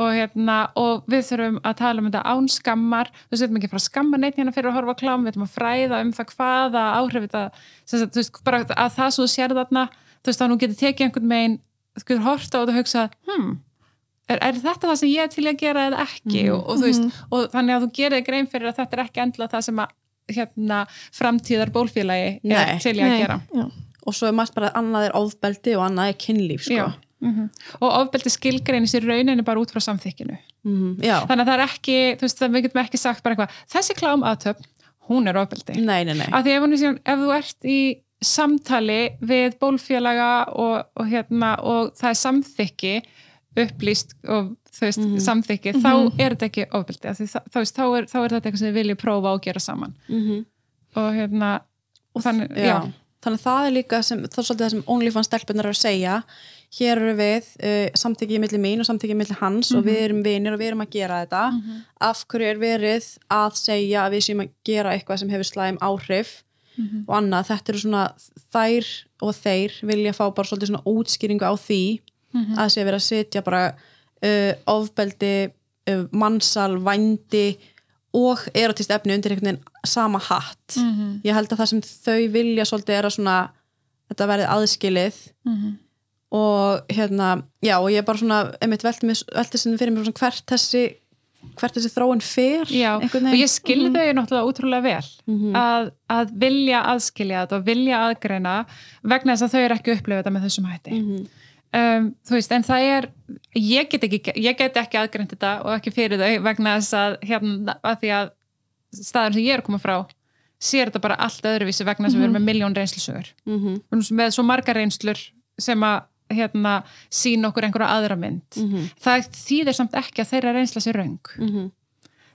Og, hérna, og við þurfum að tala um þetta án skammar. Þú veist, við þurfum ekki að fara að skamma neitt hérna fyrir að horfa klám við þurfum að fræða um það hvaða áhrif sem sagt, þú veist, bara að það svo þú sér þarna, þú veist, að nú getur tekið einhvern megin, þú getur horta og hugsa hmm, er, er þetta það sem ég er til að gera eða ekki? Og, og, þú veist, og þannig að þú gerir grein fyrir að þetta er ekki endla það sem að hérna, framtíðar bólfélagi er til í að gera já. og svo er margt bara að annað er ofbeldi og annað er kynlíf sko. Já. Mhm. og ofbeldi skilgreinis í rauninni bara út frá samþykkinu Mhm. Já. þannig að það er ekki, þú veist, það við getum ekki sagt bara eitthvað, þessi klám aðtöp hún er ofbeldi nei, nei, nei af því ef, hún ef þú ert í samtali við bólfélaga og, og, hérna, og það er samþykki upplýst og veist, samþykki, þá er þetta ekki það, þá, þá, er, þá er þetta eitthvað sem við viljum prófa og gera saman. Mhm. og hérna og þannig, já. já, þannig að það er líka sem, það er svolítið það sem OnlyFans stelpunar eru að segja. Hér eru við uh, samtykkið milli mín og samtykkið milli hans og við erum vinir og við erum að gera þetta. Af hverju er verið að segja að við séum að gera eitthvað sem hefur slæm áhrif og annað, þetta eru svona þær og þeir vilja fá bara svolítið svona útskýringu á því að sé verið að setja bara uh, ofbeldi uh, mannsal, vændi og erotist efni undir einhvern veginn sama hatt. Ég held að það sem þau vilja svolítið er að svona þetta verði aðskilið. Og hérna, já og ég er bara svona einmitt velti, mig- velti sinni fyrir mér svona hvert þessi hvert þessi þróun fer Já, og ég skilði þau náttúrulega útrúlega vel. Mhm. að, að vilja aðskilja þetta og vilja aðgreina vegna þess að þau eru ekki að upplifa þetta með þessum hætti. Mhm. Um, þú veist, en það er ég get ekki, ég get ekki aðgreint þetta og ekki fyrir þau vegna þess að hérna, að því að staðar sem ég er að koma frá sér þetta bara allt öðruvísi vegna þess að við erum með miljón reynslusögur Mhm. Við erum með svo margar reynslur sem að hérna, sína okkur einhverja aðra mynd Mhm. það þýðir samt ekki að þeirra reynsla sér raung Mhm.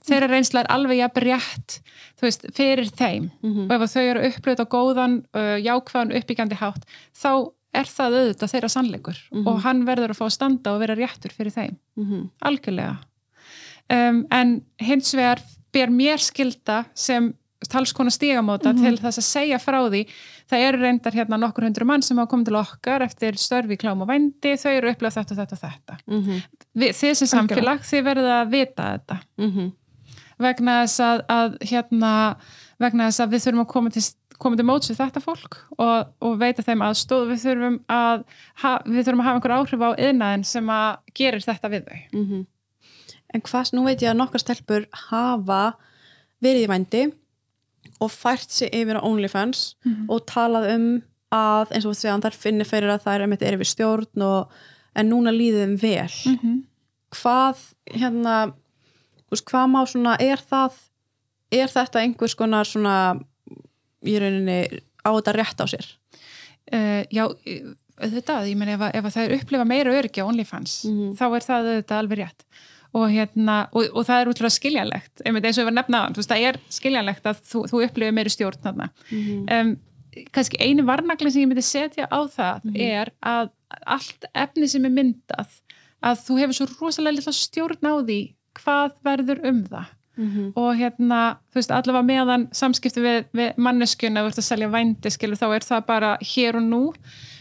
þeirra reynsla er alveg jafn rétt þú veist, fyrir þeim Mhm. og ef þau eru upplöðt á góðan uh, jákvæðan uppbyggjandi hátt þá er það auðvitað þeirra sannleikur Mhm. og hann verður að fá að standa og vera réttur fyrir þeim, Mhm. algjörlega um, en hins vegar ber mér skilda sem talskona stígamóta til þess að segja frá því það eru reyndar hérna nokkur hundru mann sem hafa komið til okkar eftir störfi klám og vændi þau eru upplöðt þetta og þetta og þetta Mhm. Við, þið sem samfélag, þið verður að vita þetta Mhm. vegna þess að, að hérna, vegna þess að við þurfum að koma til, koma til móts við þetta fólk og, og veita þeim aðstóð við þurfum að, við þurfum að hafa einhver áhrif á yðnaðin sem að gerir þetta við þau Mhm. En hvað, nú veit ég að nokkar stelpur hafa verið í vændi og fært sig yfir á OnlyFans og talað um að eins og þú segja, þær finnir fyrir að einmitt er við stjórn og en núna líður þeim vel -hmm. hvað hérna hvað má svona, er það er þetta einhvers konar svona í rauninni á þetta rétt á sér? Uh, Já, auðvitað, ég meni ef, ef að það er upplifa meira öryggi á OnlyFans Mhm. þá er það auðvitað alveg rétt. Og, hérna, og, og það er útrúlega skiljanlegt einmitt eins og ég var að nefna á það er skiljanlegt að þú, þú upplifir meiri stjórn þarna. Um, kannski einu varnagli sem ég myndi setja á það er að allt efni sem er myndað að þú hefur svo rosalega litla stjórn á því hvað verður um það Mhm. og hérna, þú veist, allavega meðan samskipti við, við manneskjuna þú ert að selja vændi, skilur, þá er það bara hér og nú,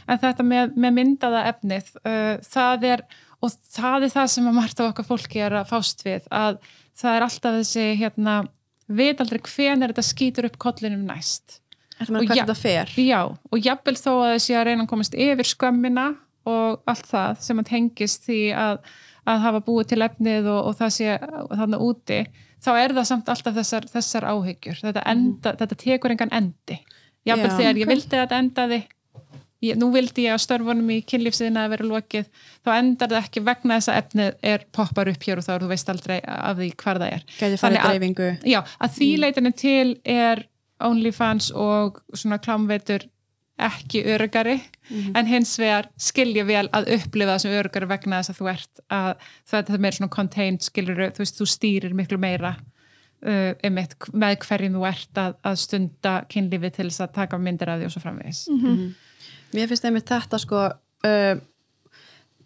en þetta með, með myndaða efnið, uh, það er og það er það sem að margt af okkar fólki er að fást við, að það er alltaf þessi, hérna veit aldrei hvenær þetta skýtur upp kollinum næst. Þetta með Og hvert þetta fer? Já, og jafnvel þó að þessi að reyna að komast yfir skömmina og allt það sem að tengist því að, að hafa búið til efnið og, og það sé þarna úti, þá er það samt alltaf þessar, þessar áhyggjur. Þetta, enda, þetta tekur engan endi. Jafnvel Já, þegar ég ok. vildi að þetta endaði, ég, nú vildi ég að störfunum í kynlífsýðina að vera lokið, þá endar það ekki vegna þess að efnið er poppar upp hér og þá og þú veist aldrei af því hvar það er. gæti farið dreifingu Já, að því leitinu til er OnlyFans og svona klámveitur ekki örugari en hins vegar skilja vel að upplifa sem örugari vegna þess að þú ert að það er meira svona contained skilur þú veist, þú stýrir miklu meira uh, einmitt, með hverjum þú ert að, að stunda kynlífi til þess að taka myndir af því og svo framvegis. Mér finnst einmitt þetta sko uh,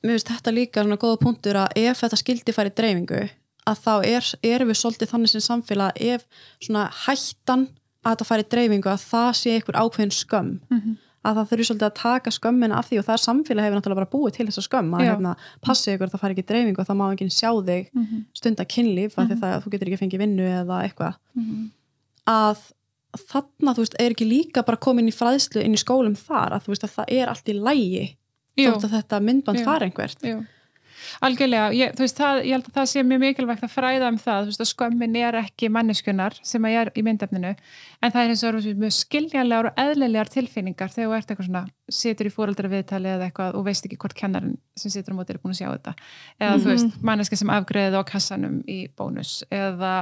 mér finnst þetta líka svona góða punktur að ef þetta skildi færi dreifingu að þá er, erum við svolítið þannig sem samfélag ef svona hættan að þetta færi dreifingu að það sé einhver ákveðin skömm. Að það þurfi svolítið að taka skömmina af því og það er samfélag hefur náttúrulega bara búið til þessa skömm að hérna, passi ykkur að það færi ekki dreifingu og það má enginn sjá þig stunda kynlíf af því það, þú getur ekki fengið vinnu eða eitthvað. Að þarna, þú veist, er ekki líka bara komin í fræðslu inn í skólum þar að þú veist að það er allt í lægi þótt að þetta myndband Jú. fara einhvert. Jú. Algjörlega, ég, þú veist, það, ég held að það sé mjög mikilvægt að fræða um það, þú veist, að skömmin er ekki manneskunar sem að ég er í myndefninu en það er eins og eru mjög skiljanlegar og eðlilegar tilfinningar þegar þú ert eitthvað svona situr í fóreldra viðtali eða eitthvað og veist ekki hvort kennarinn sem situr á móti er búin að sjá þetta. Eða þú veist, manneska sem afgreðið á kassanum í bónus eða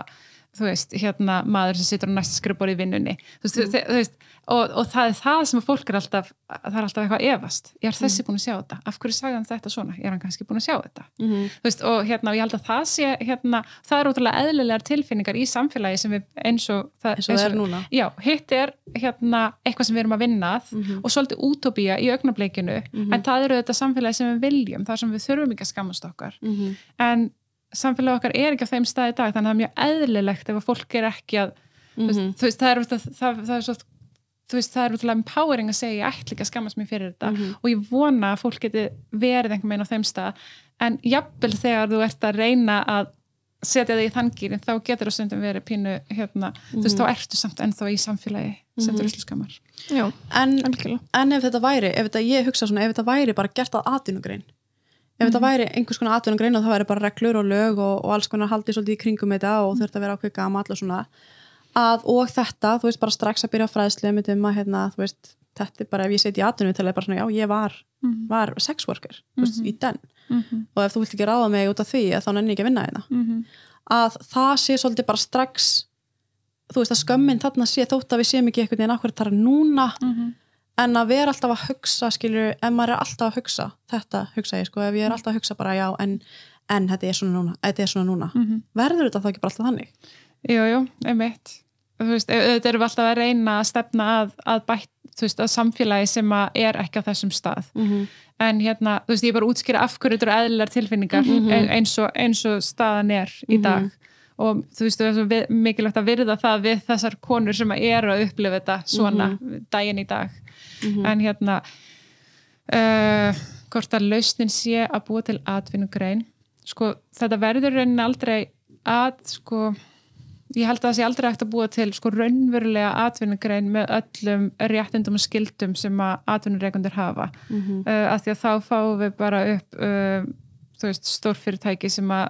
þú veist, hérna maður sem situr á næsta skrifbóri í vinnunni. Veist, mm. þú veist og, og það er það sem fólk er alltaf það er alltaf eitthvað efast, ég er þessi búin að sjá þetta? Af hverju sagði hann þetta svona, ég er hann kannski búin að sjá þetta? Mm -hmm. veist, og hérna, og ég held að það sé hérna, það er ótrúlega eðlilegar tilfinningar í samfélagi sem við eins og það, eins og það er núna. Já, hitt er hérna eitthvað sem við erum að vinna að Mhm. og svolítið útópía í augnableikinu en það eru þetta samfélagi sem við viljum þar sem við skammast okkar mm -hmm. en samfélagi okkar er ekki á þeim stað í dag þannig að það er mjög eðlilegt ef að fólk er ekki að þú veist, þú veist, það er, það, það, það er svo þú veist, það er útrúlega empowering að segja ég ætla ekki að skammast mér fyrir þetta. Mhm. og ég vona að fólk geti verið einhvern veginn á þeim stað. En jafnvel þegar þú ert að reyna að setja þig í þann gýrin þá getur það stundum verið pínu hérna, þú veist, þá ertu samt ennþá í samfélagi sem þú eru skammar Já, en, en ef þetta væri, ef þetta, ég hugsa svona ef þetta væri bara gert að atvinnugrein ef þetta væri einhvers konar atvinnum grein og það væri bara reglur og lög og, og alls konar haldið svolítið í kringum þetta og þurft að vera ákveð gamall og svona að og þetta, þú veist, bara strax að byrja fræðslu með um að, hérna, þú veist, þetta er bara ef ég seti í atvinnum til að bara svona, já, ég var, var sex worker, þú veist, í den. Og ef þú vilt ekki ráða mig út af því þá nenni ég ekki að vinna hérna. Að það sé svolítið bara strax þú veist að skömmin þarna sé þótt að við séum ekki eitthvað en en að vera alltaf að hugsa skilur, ef maður er alltaf að hugsa þetta hugsa ég sko, ef ég er alltaf að hugsa bara já en, en þetta er svona núna, þetta er svona núna verður þetta þá ekki bara alltaf þannig? Jú, jú, einmitt. Þú veist, erum við alltaf að reyna að stefna að, að bætt, þú veist, að samfélagi sem að er ekki á þessum stað. En hérna, þú veist, ég er bara að útskýra af hverju þetta eru eðlilegar tilfinningar ein- eins, og, eins og staðan er í dag. Og þú veist, er svo vi- mikilvægt að virða það við þessar konur sem að eru að upplifa þetta svona daginn í dag en hérna uh, hvort að lausnin sé að búa til atvinnugrein. Sko, þetta verður raunin aldrei að sko ég held að það sé aldrei hægt að búa til sko raunverulega atvinnugrein með öllum réttindum og skildum sem að atvinnureikundir hafa. Uh, af því að þá fáum við bara upp uh, þú veist, stórfyrirtæki sem að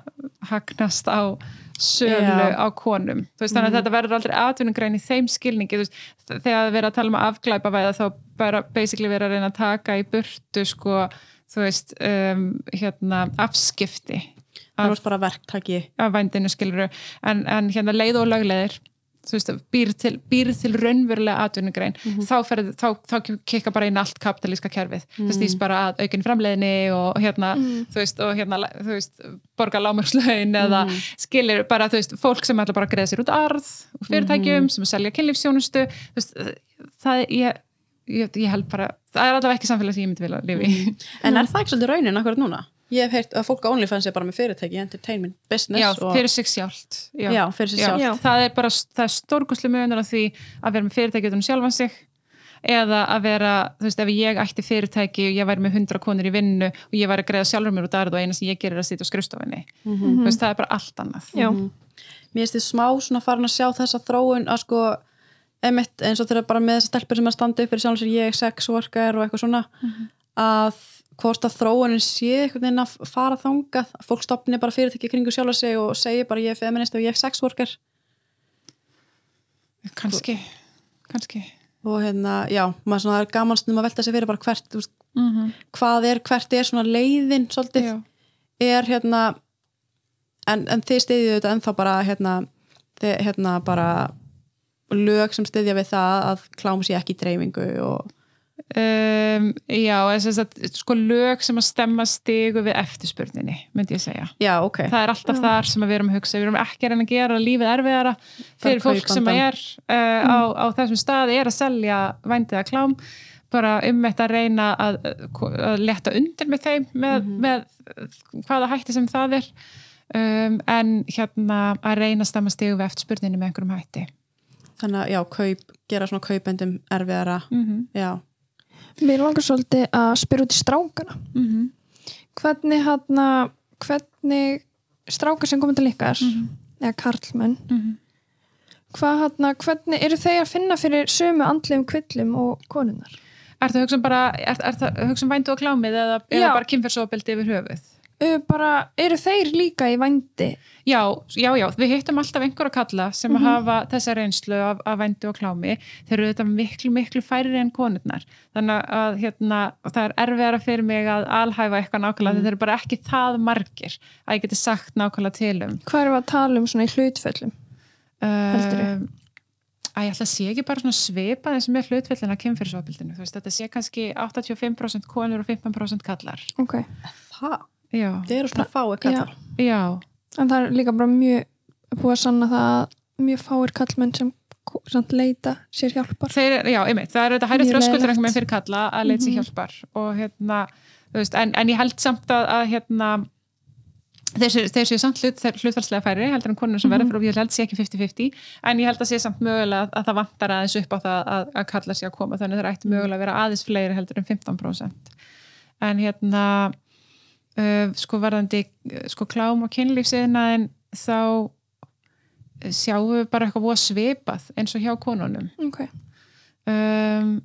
hagnast á sölu Já. á konum. Þú veist, þannig að þetta verður aldrei atvinnugrein í þeim skilningi, þú veist, þegar við erum að tala um að afglæpa væða þá bara basically verið að reyna að taka í burtu sko, þú veist, um, hérna afskipti það er bara verktaki af vændinu skiluru en, en hérna leið og lögleðir þú veist, býr til, býr til raunverulega atvinnugrein, þá, ferð, þá, þá kikka bara inn allt kapitalíska kerfið. Það stýst bara að aukin framleiðni og hérna, þú veist, og hérna veist, borga lámurslaun eða skilir bara, þú veist, fólk sem ætla bara að greiða sér út arð og fyrirtækjum sem að selja kynlífsjónustu, þú veist það, ég, ég, ég held bara það er allavega ekki samfélag sem ég myndi vilja lifi í. En er það ekki svolítið raunin akkurat núna? ég hef heyrt að fólk á OnlyFans er bara með fyrirtæki entertainment, business Já, og, fyrir sig sjálft Já, já, fyrir sér Já, sjálf Já. það er bara það er stórkoslu mögunar á því að vera með fyrirtæki utan um sjálfan sig eða að vera, þú veist, ef ég ætti fyrirtæki og ég væri með hundra konur í vinnu og ég væri að greiða sjálfur mér út arð og eina sem ég gerir er að sitja á skrifstofinni þú veist, það er bara allt annað. Já, mér finnst þið smá svona farin að sjá þessa þróun að sko emitt eins og þeirra bara með þessar stelpur sem að standa upp fyrir sjálf sér ég sex worker og eitthvað svona að hvort að þróunin sé einhvern veginn að fara þangað að fólk stopni bara fyrirtæki kringu sjálf sig og segi bara ég er feminist og ég er sex worker kannski, kannski. Og hérna, já, maður svona er gaman stundum að velta sig fyrir bara hvert, veist, mm -hmm. hvað er, hvert er svona leiðin svolítið, Já, er hérna en, en þið stiðið þetta ennþá bara hérna, þið, hérna bara lög sem stiðja við það að klám sé ekki í dreifingu og um, já þess að, sko lög sem að stemma stigu við eftirspurninni, myndi ég segja. Já, ok, það er alltaf þar sem við erum að hugsa. Við erum ekki að reyna að gera lífið erfiðara fyrir fólk sem er uh, á, á þessum stað er að selja vændið að klám. Bara um þetta að reyna að, að leta undir með þeim með, með hvaða hætti sem það er. Um, en hérna að reyna að stemma stigu við eftirspurninni með einhverjum hætti þannig að já, kaup, gera svona kaupendum erfiðara, mm -hmm. mér langar svolítið að spyrja út í strákana. Mm hvernig hann hvernig strákar sem komið til ykkar eða karlmenn hvað hann, hvernig eru þeir að finna fyrir sömu andlegum kvillum og konunnar Er það hugsa um bara, er, er það hugsa um vændu og klámið eða, eða bara kynferðsofbeldi yfir höfuð? Uh, bara, eru þeir líka í vændi Já, já, já, við hittum alltaf einhverja kalla sem að hafa þessa reynslu af, af vændu og klámi. Þeir eru þetta miklu, miklu færri en konurnar. Þannig að hérna, það er erfiðara fyrir mig að alhæfa eitthvað nákvæmlega. Þeir eru bara ekki það margir að ég geti sagt nákvæmlega til um. hvað erum við að tala um svona í hlutföllum Heldurðu? Um, Að ég ætla að sé ekki bara svona svipað eins og með hlutfellin að veist, þetta sé kannski 85% konur og 15% kallar. ok, það, Þið eru svona fáið kallar já, en það er líka bara mjög búið að sanna það að mjög fáir kallmenn sem leita sér hjálpar. Þeir, já, einmitt, það er þetta Mjög þröskuldur einhvern veginn fyrir kalla að leita sér hjálpar. Og hérna, þú veist, en, en ég held samt að, að hérna þeir séu, samt hlut, hlutfalslega færri heldur en konur sem verður fyrir og ég held sé ekki 50-50 en ég held að sé samt mögulega að, að það vantar aðeins upp á það að, að kalla sér að koma. Þannig að það ætti mögulega að vera aðeins fleiri heldur en 15% en hérna sko varðandi uh, sko klám og kynlífsiðnaðin þá uh, sjáum við bara eitthvað búið svipað eins og hjá konunum. Ok, um,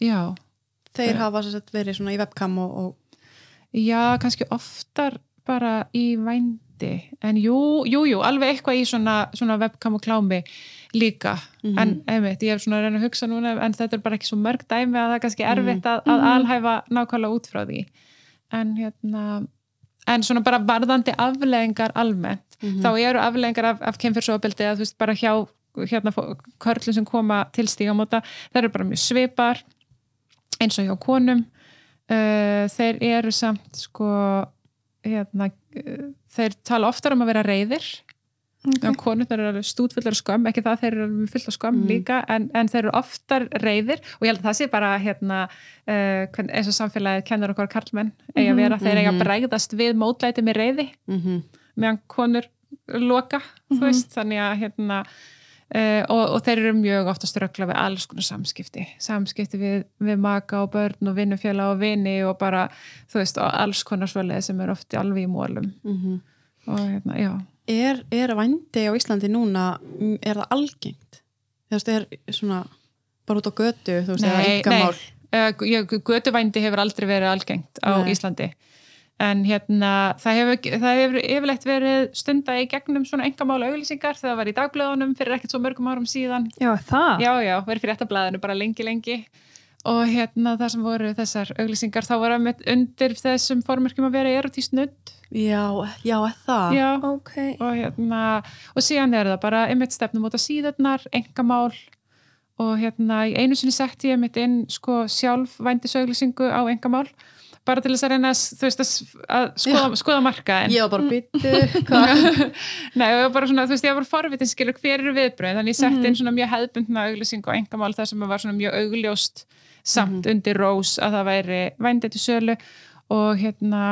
já. Þeir hafa sagt verið svona í webcam og, og Já, kannski oftar bara í vændi. En jú, jú, jú, alveg eitthvað í svona, svona webcam og klámi líka. Mhm. en einmitt, ég hef svona að reyna að hugsa núna en þetta er bara ekki svo mörg dæmi að það er kannski erfitt að, að alhæfa nákvæmlega út frá því en hérna en svona bara varðandi afleðingar almennt, þá eru afleðingar af, af kynfyrsofabeldi að þú veist bara hjá hérna körlum sem koma til stígamóta, það eru bara mjög svipar eins og hjá konum. Uh, þeir eru samt sko hérna, uh, þeir tala oftar um að vera reyðir okay. Ok. konur þeir eru af skömm. Ekki það þeir eru fullt af skömm líka en, en þeir eru oftar reyðir og ég held að það sé bara hérna, uh, eins og samfélagið kennur okkur karlmenn eigi að vera, þeir eiga að bregðast við mótlæti með reyði Mhm. meðan konur loka þú veist, þannig að hérna uh, og, og þeir eru mjög ofta ströggla við alls konar samskipti. Samskipti við, við maka og börn og vinnufjöla og vini og bara þú veist, og alls konar svoleið sem er ofti alveg í mólum Mhm. og hérna, já er, er vændi á Íslandi núna er það algengt? Þú veist, er svona bara út á götu, þú veist, eða nei, einkamál nei, uh, götuvændi hefur aldrei verið algengt á Nei. Íslandi. En hérna það hefur, það hefur yfirleitt verið stunda í gegnum svona engamála auglýsingar þegar það var í dagblöðunum fyrir ekkert svo mörgum árum síðan. Já, það. já, já, verið fyrir ettablaðinu bara lengi, lengi og hérna það sem voru þessar auglýsingar þá var að undir þessum formerkjum að vera erotískt nudd já, já, það? Já, Ok. og hérna og síðan er það bara einmitt stefnum út á síðurnar, engamál og hérna í einu sinni setti ég mitt inn sko sjálf vændisauglýsingu á engamál bara til þess að reyna þú veist, að, skoða, skoða marka en var bara byttu hvað? Nei, og ég var bara svona, þú veist, ég var forvitin skilur hver eru viðbröð, þannig ég sett inn svona mjög hefðbundna auglýsingu og engamál þar sem var svona mjög augljóst samt undir rós að það væri vændið til sölu og hérna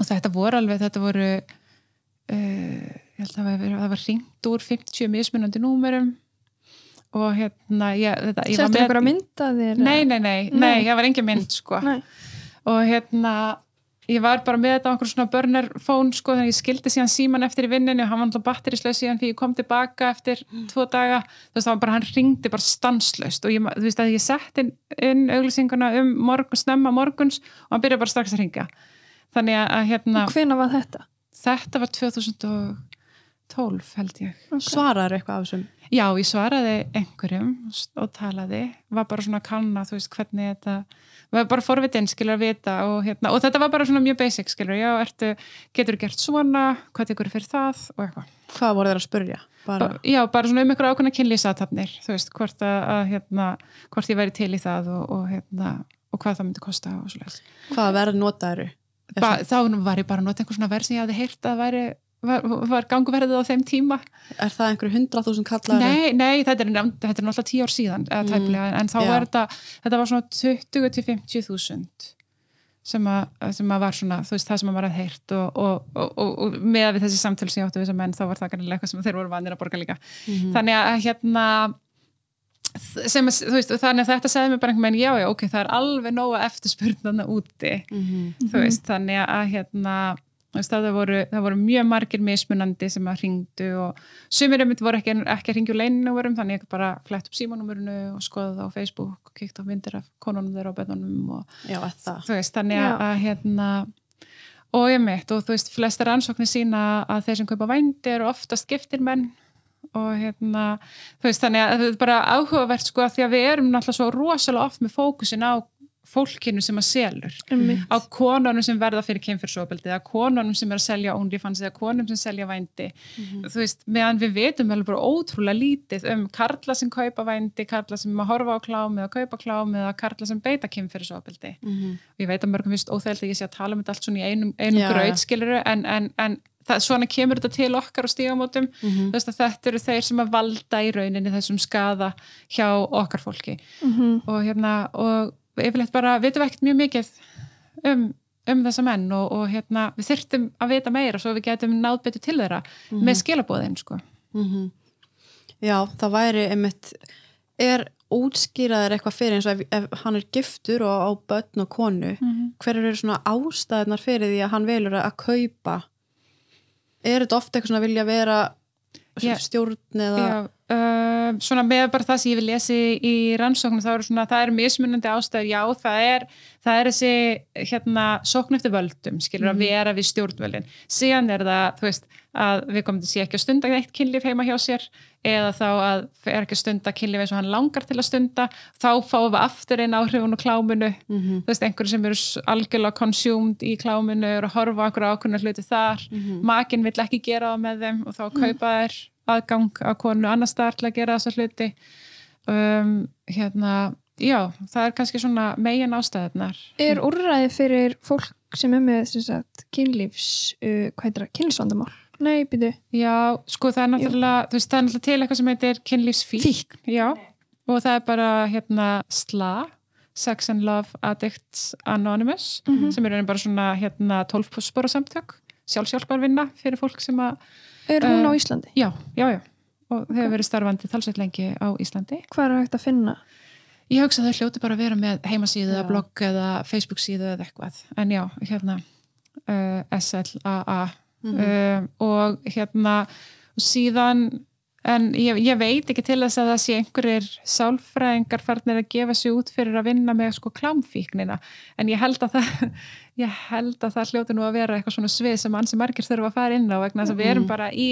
og þetta voru alveg, þetta voru uh, ég held að það var, var ringt úr 50 mismunandi númerum og hérna Settur ykkur að mynda þér? Nei, nei, nei, nei, Nei. það var engin mynd sko Nei. og hérna ég var bara með þetta á einhver svona burner phone sko þannig að ég skildi síðan síman eftir í vinninu og hann var alltaf batterislega síðan fyrir ég kom tilbaka eftir tvo daga. Þú veist það var bara hann ringdi bara stanslaust og ég, þú veist að ég sett inn, inn auglýsinguna um morgun, snemma morguns og hann byrjaði bara strax að ringa þannig að, hérna Hvena var þetta? þetta var 2012 held ég. Svaraður eitthvað af þessum? Já, ég svaraði einhverjum og talaði, var bara svona að kanna, þú veist, hvernig þetta, var bara forvitin, skilur að vita og hérna, og þetta var bara svona mjög basic, skilur, já, ertu, getur gert svona, hvað tekur fyrir það? Og eitthvað. hvað voru þeir að spurja bara, Ba- Já, bara svona um einhverja ákveðna kynlýsatafnir, þú veist, hvort að, að hérna, hvort ég væri til í það og, og hérna, og hvað það myndi kosta og svoleiðis. hvaða verð notaður þá var ég bara að nota einhver svona verð sem ég hafði heyrt að væri, var, var gangverðið á þeim tíma? Er það einhverju hundrað þúsund kallar Nei, nei, þetta er, þetta er náttúrulega tíu ár síðan eða tæplega, en þá já. var þetta þetta var svona 20 til 50 þúsund sem, að- sem að var svona, þú veist, það sem að var að heyrt og, og, og, og, með við þessi samtöl sem ég áttu við þessar menn, þá var það kannilega eitthvað sem þeir voru vanir að borga líka. Þannig að hérna sem veist, þannig að þetta segði mér bara einhvern veginn, já, já, ok, það er alveg nóga eftirspurnana úti. Mhm. þú veist, þannig að hérna það voru, það voru mjög margir mismunandi sem að ringdu og sumir einmitt voru ekki, ekki að ringja úr leininúverum þannig ég bara flett upp símanúmerinu og skoða það á Facebook og kíkt á myndir af konunum þeirra og bennunum og já, það. þú veist, þannig að, að hérna og ég mitt og þú veist, flestar rannsóknir sína að þeir sem kaupa vændi eru oftast giftir menn og hérna, þú veist, þannig að þetta er bara áhugavert sko að því að við erum náttúrulega svo rosalega oft með fókusin á fólkinu sem að selur. Einmitt. á konunum sem verða fyrir kynfyrsopildi eða konunum sem er að selja OnlyFans eða konum sem selja vændi. Þú veist, meðan við veitum vel bara ótrúlega lítið um karla sem kaupa vændi karla sem að horfa á klám eða kaupa klám eða karla sem beita kynfyrsopildi Mhm. og ég veit að mörgum finnst óþægild að ég sé að tala um þetta allt svona í einum, einum Já, gröð skiluru en, en, en það, svona kemur þetta til okkar á stígamótum. Að þetta eru þeir sem að valda í rauninni þessum skada hjá okkar fólki. Mhm. og hérna og yfirleitt bara vitum við ekkert mjög mikið um, um þessa menn og, og hérna við þyrftum að vita meira svo við getum náð betur til þeirra með skilabóðin sko. Mhm. Já, það væri einmitt, er útskýraður eitthvað fyrir eins og ef, ef hann er giftur og á börn og konu, hver eru svona ástæðunar fyrir því að hann velur að kaupa? Er þetta ofta eitthvað svona að vilja vera. Stjórn eða? Já, uh, svona með bara það sem ég vil lesi í rannsóknum þá eru svona, það er mismunandi ástæður, já, það er það er þessi hérna sókn eftir völdum, skilur að vera við stjórnvöldin. Síðan er það, þú veist að við komum til að sé ekki að stunda eitt kynlíf heima hjá sér eða þá að er ekki stunda kynlíf eins og hann langar til að stunda þá fáum við aftur einn áhrifun og kláminu. Þú veist, einhverju sem eru algjörlega consumed í kláminu eru að horfa á okkur hluti þar. Makinn vill ekki gera það með þeim og þá kaupa þær aðgang að konu annar staðar til að gera þessa hluti. Um, hérna já, það er kannski svona megin ástæðunar Er úrræði fyrir fólk sem er með kynlífs, uh, hvað heitir það, kynlífsvandamál? Nei, byrju. Já, sko það er náttúrulega, þú veist, það er náttúrulega til eitthvað sem heitir kynlífsfík. Fíkn. Já, og það er bara hérna SLA, Sex and Love Addicts Anonymous, sem er bara svona hérna 12 spora samtök, sjálfsjálfarvinna fyrir fólk sem að, Er hún Eh, á Íslandi? já, já, já, og þau hefur verið starfandi talsveit lengi á Íslandi. Hvað er hægt að finna? Ég hugsa að þau hljóti bara að vera með heimasíðu eða blogg eða Facebook síðu eða eitthvað, en já, hérna uh, SLAA um, og hérna síðan en ég, ég veit ekki til þess að það sé einhverjir sálfræðingar farnir að gefa sig út fyrir að vinna með sko klámfíknina. En ég held að það ég held að það hljóti nú að vera eitthvað svona svið sem ansi margir þurfa að fara inn á vegna þess að við erum bara í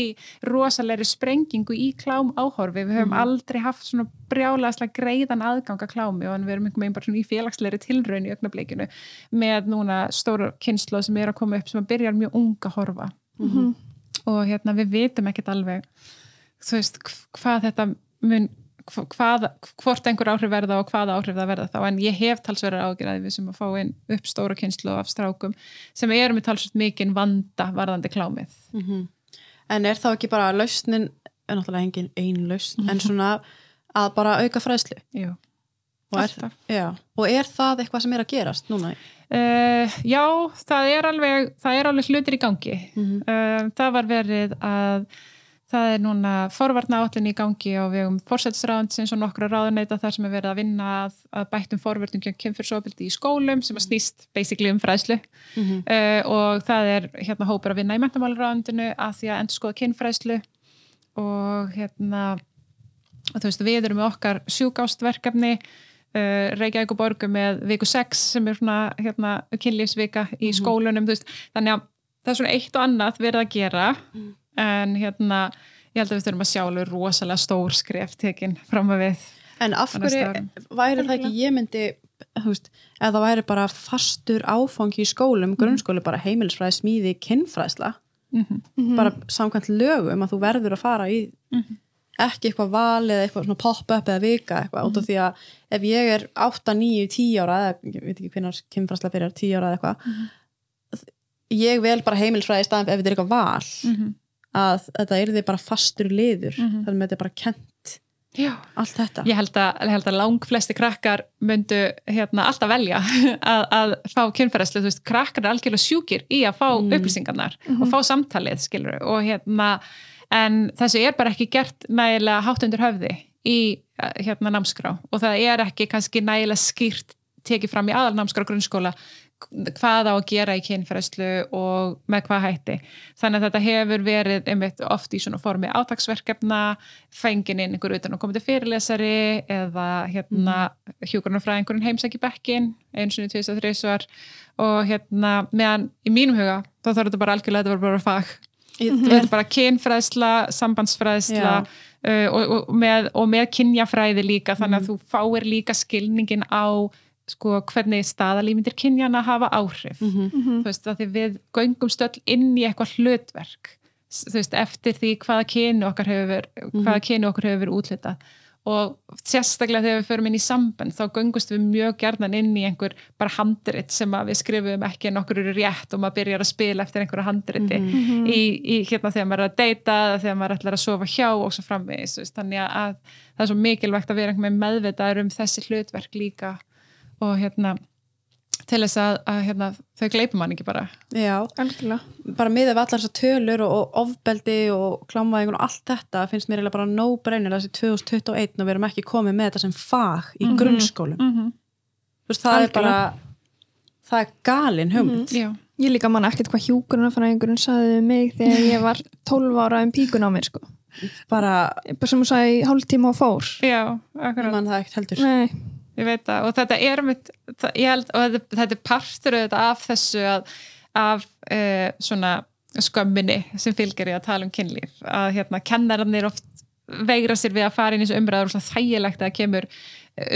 rosalegri sprengingu í klám áhorfi við höfum aldrei haft svona brjálaðslega greiðan aðgang að klámi og við erum einhvern veginn bara svona í félagslegri tilraun í augnablikinu með núna stóra kynslu sem er að koma upp sem að byrja mjög unga horfa. Mhm. og hérna við vitum ekkert alveg þú veist hv- hvað þetta mun hv- hvað, hvort einhver áhrif verða og hvaða áhrif það verða þá. En ég hef talsverðar ágjörði við sem að fá inn upp stóra kynslu af strákum sem eru með talsvert mikinn vanda varðandi klámið. En er þá ekki bara lausnin, er náttúrulega engin ein lausn, en svona að bara auka fræðslu? Jú, Og er, já. og er það eitthvað sem er að gerast núna? Uh, já, það er alveg það er alveg hlutir í gangi. Uh, það var verið að það er núna forvarna átlun í gangi á vegum fórsættisráðans og nokkra ráðuneyta þar sem er verið að vinna að, að bættum forvörnum kynfyrsofbildi í skólum sem að snýst basically um fræðslu. Uh, og það er hérna hópur að vinna í mentamálaráðundinu að því að endur skoða kynfræðslu. Og hérna og þú veist við erum með okkar sjúkástverkefni uh, Reykjavík og Borgu með viku 6 sem er svona hérna, kynlífsvika í skólunum þú veist, þannig að það er svona eitt og annað verið að gera en hérna ég held að við þurfum að sjá alveg rosalega stór skref tekin fram að við En af hverju væri það ekki, ég myndi, þú veist, ef það væri bara fastur áfangi í skólum, grunnskóli bara heimilisfræði, smíði, kynfræðsla, Mhm. bara samkvæmt lögum að þú verður að fara í ekki eitthvað val eða eitthvað svona pop-up eða vika eitthvað, út af því að ef ég er 8, 9, 10 ára eða ég veit ekki hvernig kynfræðsla byrjar, 10 ára eða eitthvað ég vel bara heimilisfræði í staðan ef þetta er eitthvað val. Mhm. Að þetta er því bara fastur liður þannig að þetta er bara kent Já. allt þetta. Ég held að, ég held að lang flesti krakkar myndu hérna, alltaf velja að, að fá kynferðslu, þú veist, krakkar er algjörlega sjúkir í að fá upplýsingarnar og fá samtalið, skilur og hérna, en þessu er bara ekki gert nægilega hátt undir höfði í hérna námskrá og það er ekki kannski nægilega skýrt tekið fram í aðalnámskrá grunnskóla hvað á að gera í kynferðslu og með hvað hætti. Þannig að þetta hefur verið einmitt oft í svona formi átaksverkefna fengin inn einhver utan að koma til fyrirlesari eða hérna mm. hjúgrunarfræðingurinn heimsæki bekkin einu sinni, tvis og þrísvar og hérna meðan í mínum huga þá þarf þetta bara algjörlega þetta var bara fag. Þetta er bara kynfræðsla, sambandsfræðsla uh, og, og, með, og með kynjafræði líka þannig að þú fáir líka skilningin á sko, hvernig staðalímyndir kynjana hafa áhrif. Mhm. Mhm. þú veist að því við göngum stöll inn í eitthvað hlutverk þú veist eftir því hvaða kynu okkar hefur hvaða kynu okkur hefur verið útlitað og sérstaklega þegar við förum inn í samband þá göngust við mjög gjarnan inn í einhver bara handrit sem að við skrifum ekki en okkur eru rétt og maður byrjar að spila eftir einhverja handriti í, í hérna þegar maður er að deyta eða þegar maður ætlar að sofa hjá og svo framvegis þannig að það er svo mikilvægt að vera einhver með meðvitaður um þessi hlutverk líka og hérna til þess að, að hérna, þau gleipum hann ekki bara. Já, Algjörlega. bara miðað við allar þessar tölur og, og ofbeldi og klámaðingun og allt þetta finnst mér bara no brainer þessi 2021 og við erum ekki komið með þetta sem fag í grunnskólum. Mm -hmm. Þú veist, það er Algjörlega. bara það er galin hugmynd. Já, Ég líka man ekkert hvað sagði við mig þegar ég var 12 ára um píkun á mér sko. bara, bara sem hún sagði í hálftíma og fór. Já, ég akkurat man það ekkert heldur. Nei, Ég veit það. Og þetta er mitt, held, og þetta, þetta er partur auðvitað af þessu að, af uh, svona skömminni sem fylgir í að tala um kynlíf. Að hérna kennararnir oft veigra sér við að fara inn í þessu umræður og svona þægilegt að það kemur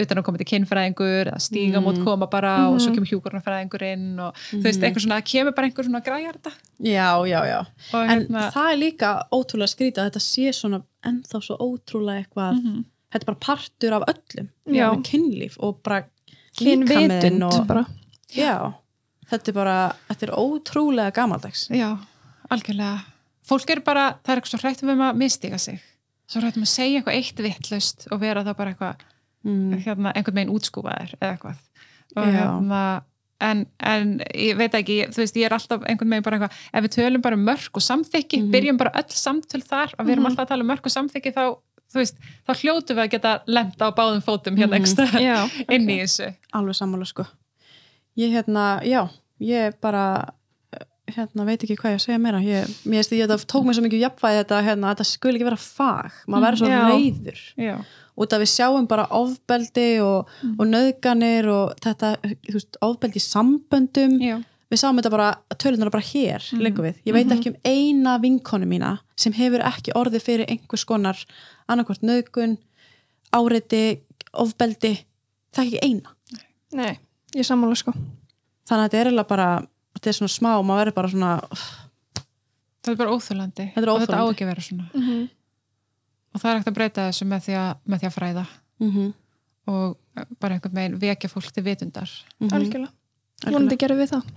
utan að koma til kynfræðingur að stíga Mm. mót koma bara og svo kemur hjúkurnarfræðingur inn og þú veist, eitthvað svona, kemur bara einhver svona að græja þetta já, já, já. Og en hérna, það er líka ótrúlega skrítið að þetta sé svona ennþá svo ótrúlega eitthvað Mhm. Þetta er bara partur af öllum. Kynlíf og bara kynvitund og, þetta er bara þetta er ótrúlega gamaldags. Já, algjörlega. Fólk er bara, það er eitthvað svo hrættum um að mistiga sig. Svo hrættum að segja eitthvað eitt vittlaust og vera það bara eitthvað mm. hérna, einhvern veginn útskúfaðir eða eitthvað. Og hérna en, en ég veit ekki, þú veist, ég er alltaf einhvern veginn bara eitthvað, ef við tölum bara um mörk og samþykki, Mhm. byrjum bara öll samtöl þar og við erum alltaf að tala um mörk og samþykki þá, veist, þá hljótum við að geta lenda á báðum fótum hérna Mhm. ekstra Já, inn í þessu. Alveg sammála sko. Ég hérna, já, ég bara eh, hérna, veit ekki hvað ég að segja meira. Ég, veist, ég þetta tók mér svo mikið jafnvægi þetta, hérna, þetta skul ekki vera fag. Maður verður svo Já. reyður Já, út af við sjáum bara ofbeldi og, og nöðganir og þetta, þú veist, ofbeldi samböndum. Já, við sáum þetta bara, tölunar bara hér mm við, ég veit ekki um eina vinkonu mína sem hefur ekki orðið fyrir einhvers konar annarkvort nöðgun áreiti, ofbeldi. Það er ekki eina. Nei, ég sammála sko. Þannig að þetta er eiginlega bara þetta er svona smá, maður verður bara svona þetta er bara óþjólandi Þetta er og þetta á óþolandi. ekki að vera svona. Mm -hmm. og það er ekkert að breyta þessu með því að, með því að fræða. Mm og bara einhvern veginn vekja fólk til vitundar. Algjörlega vonandi gerum við það.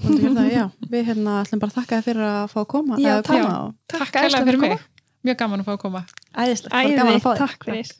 Það, já. við hérna ætlum bara að þakka þér fyrir að fá að koma, Já, takk. Takk æðislega hérlega fyrir mig, mjög gaman að fá að koma. Æðislega, gaman að fá þér takk fyrir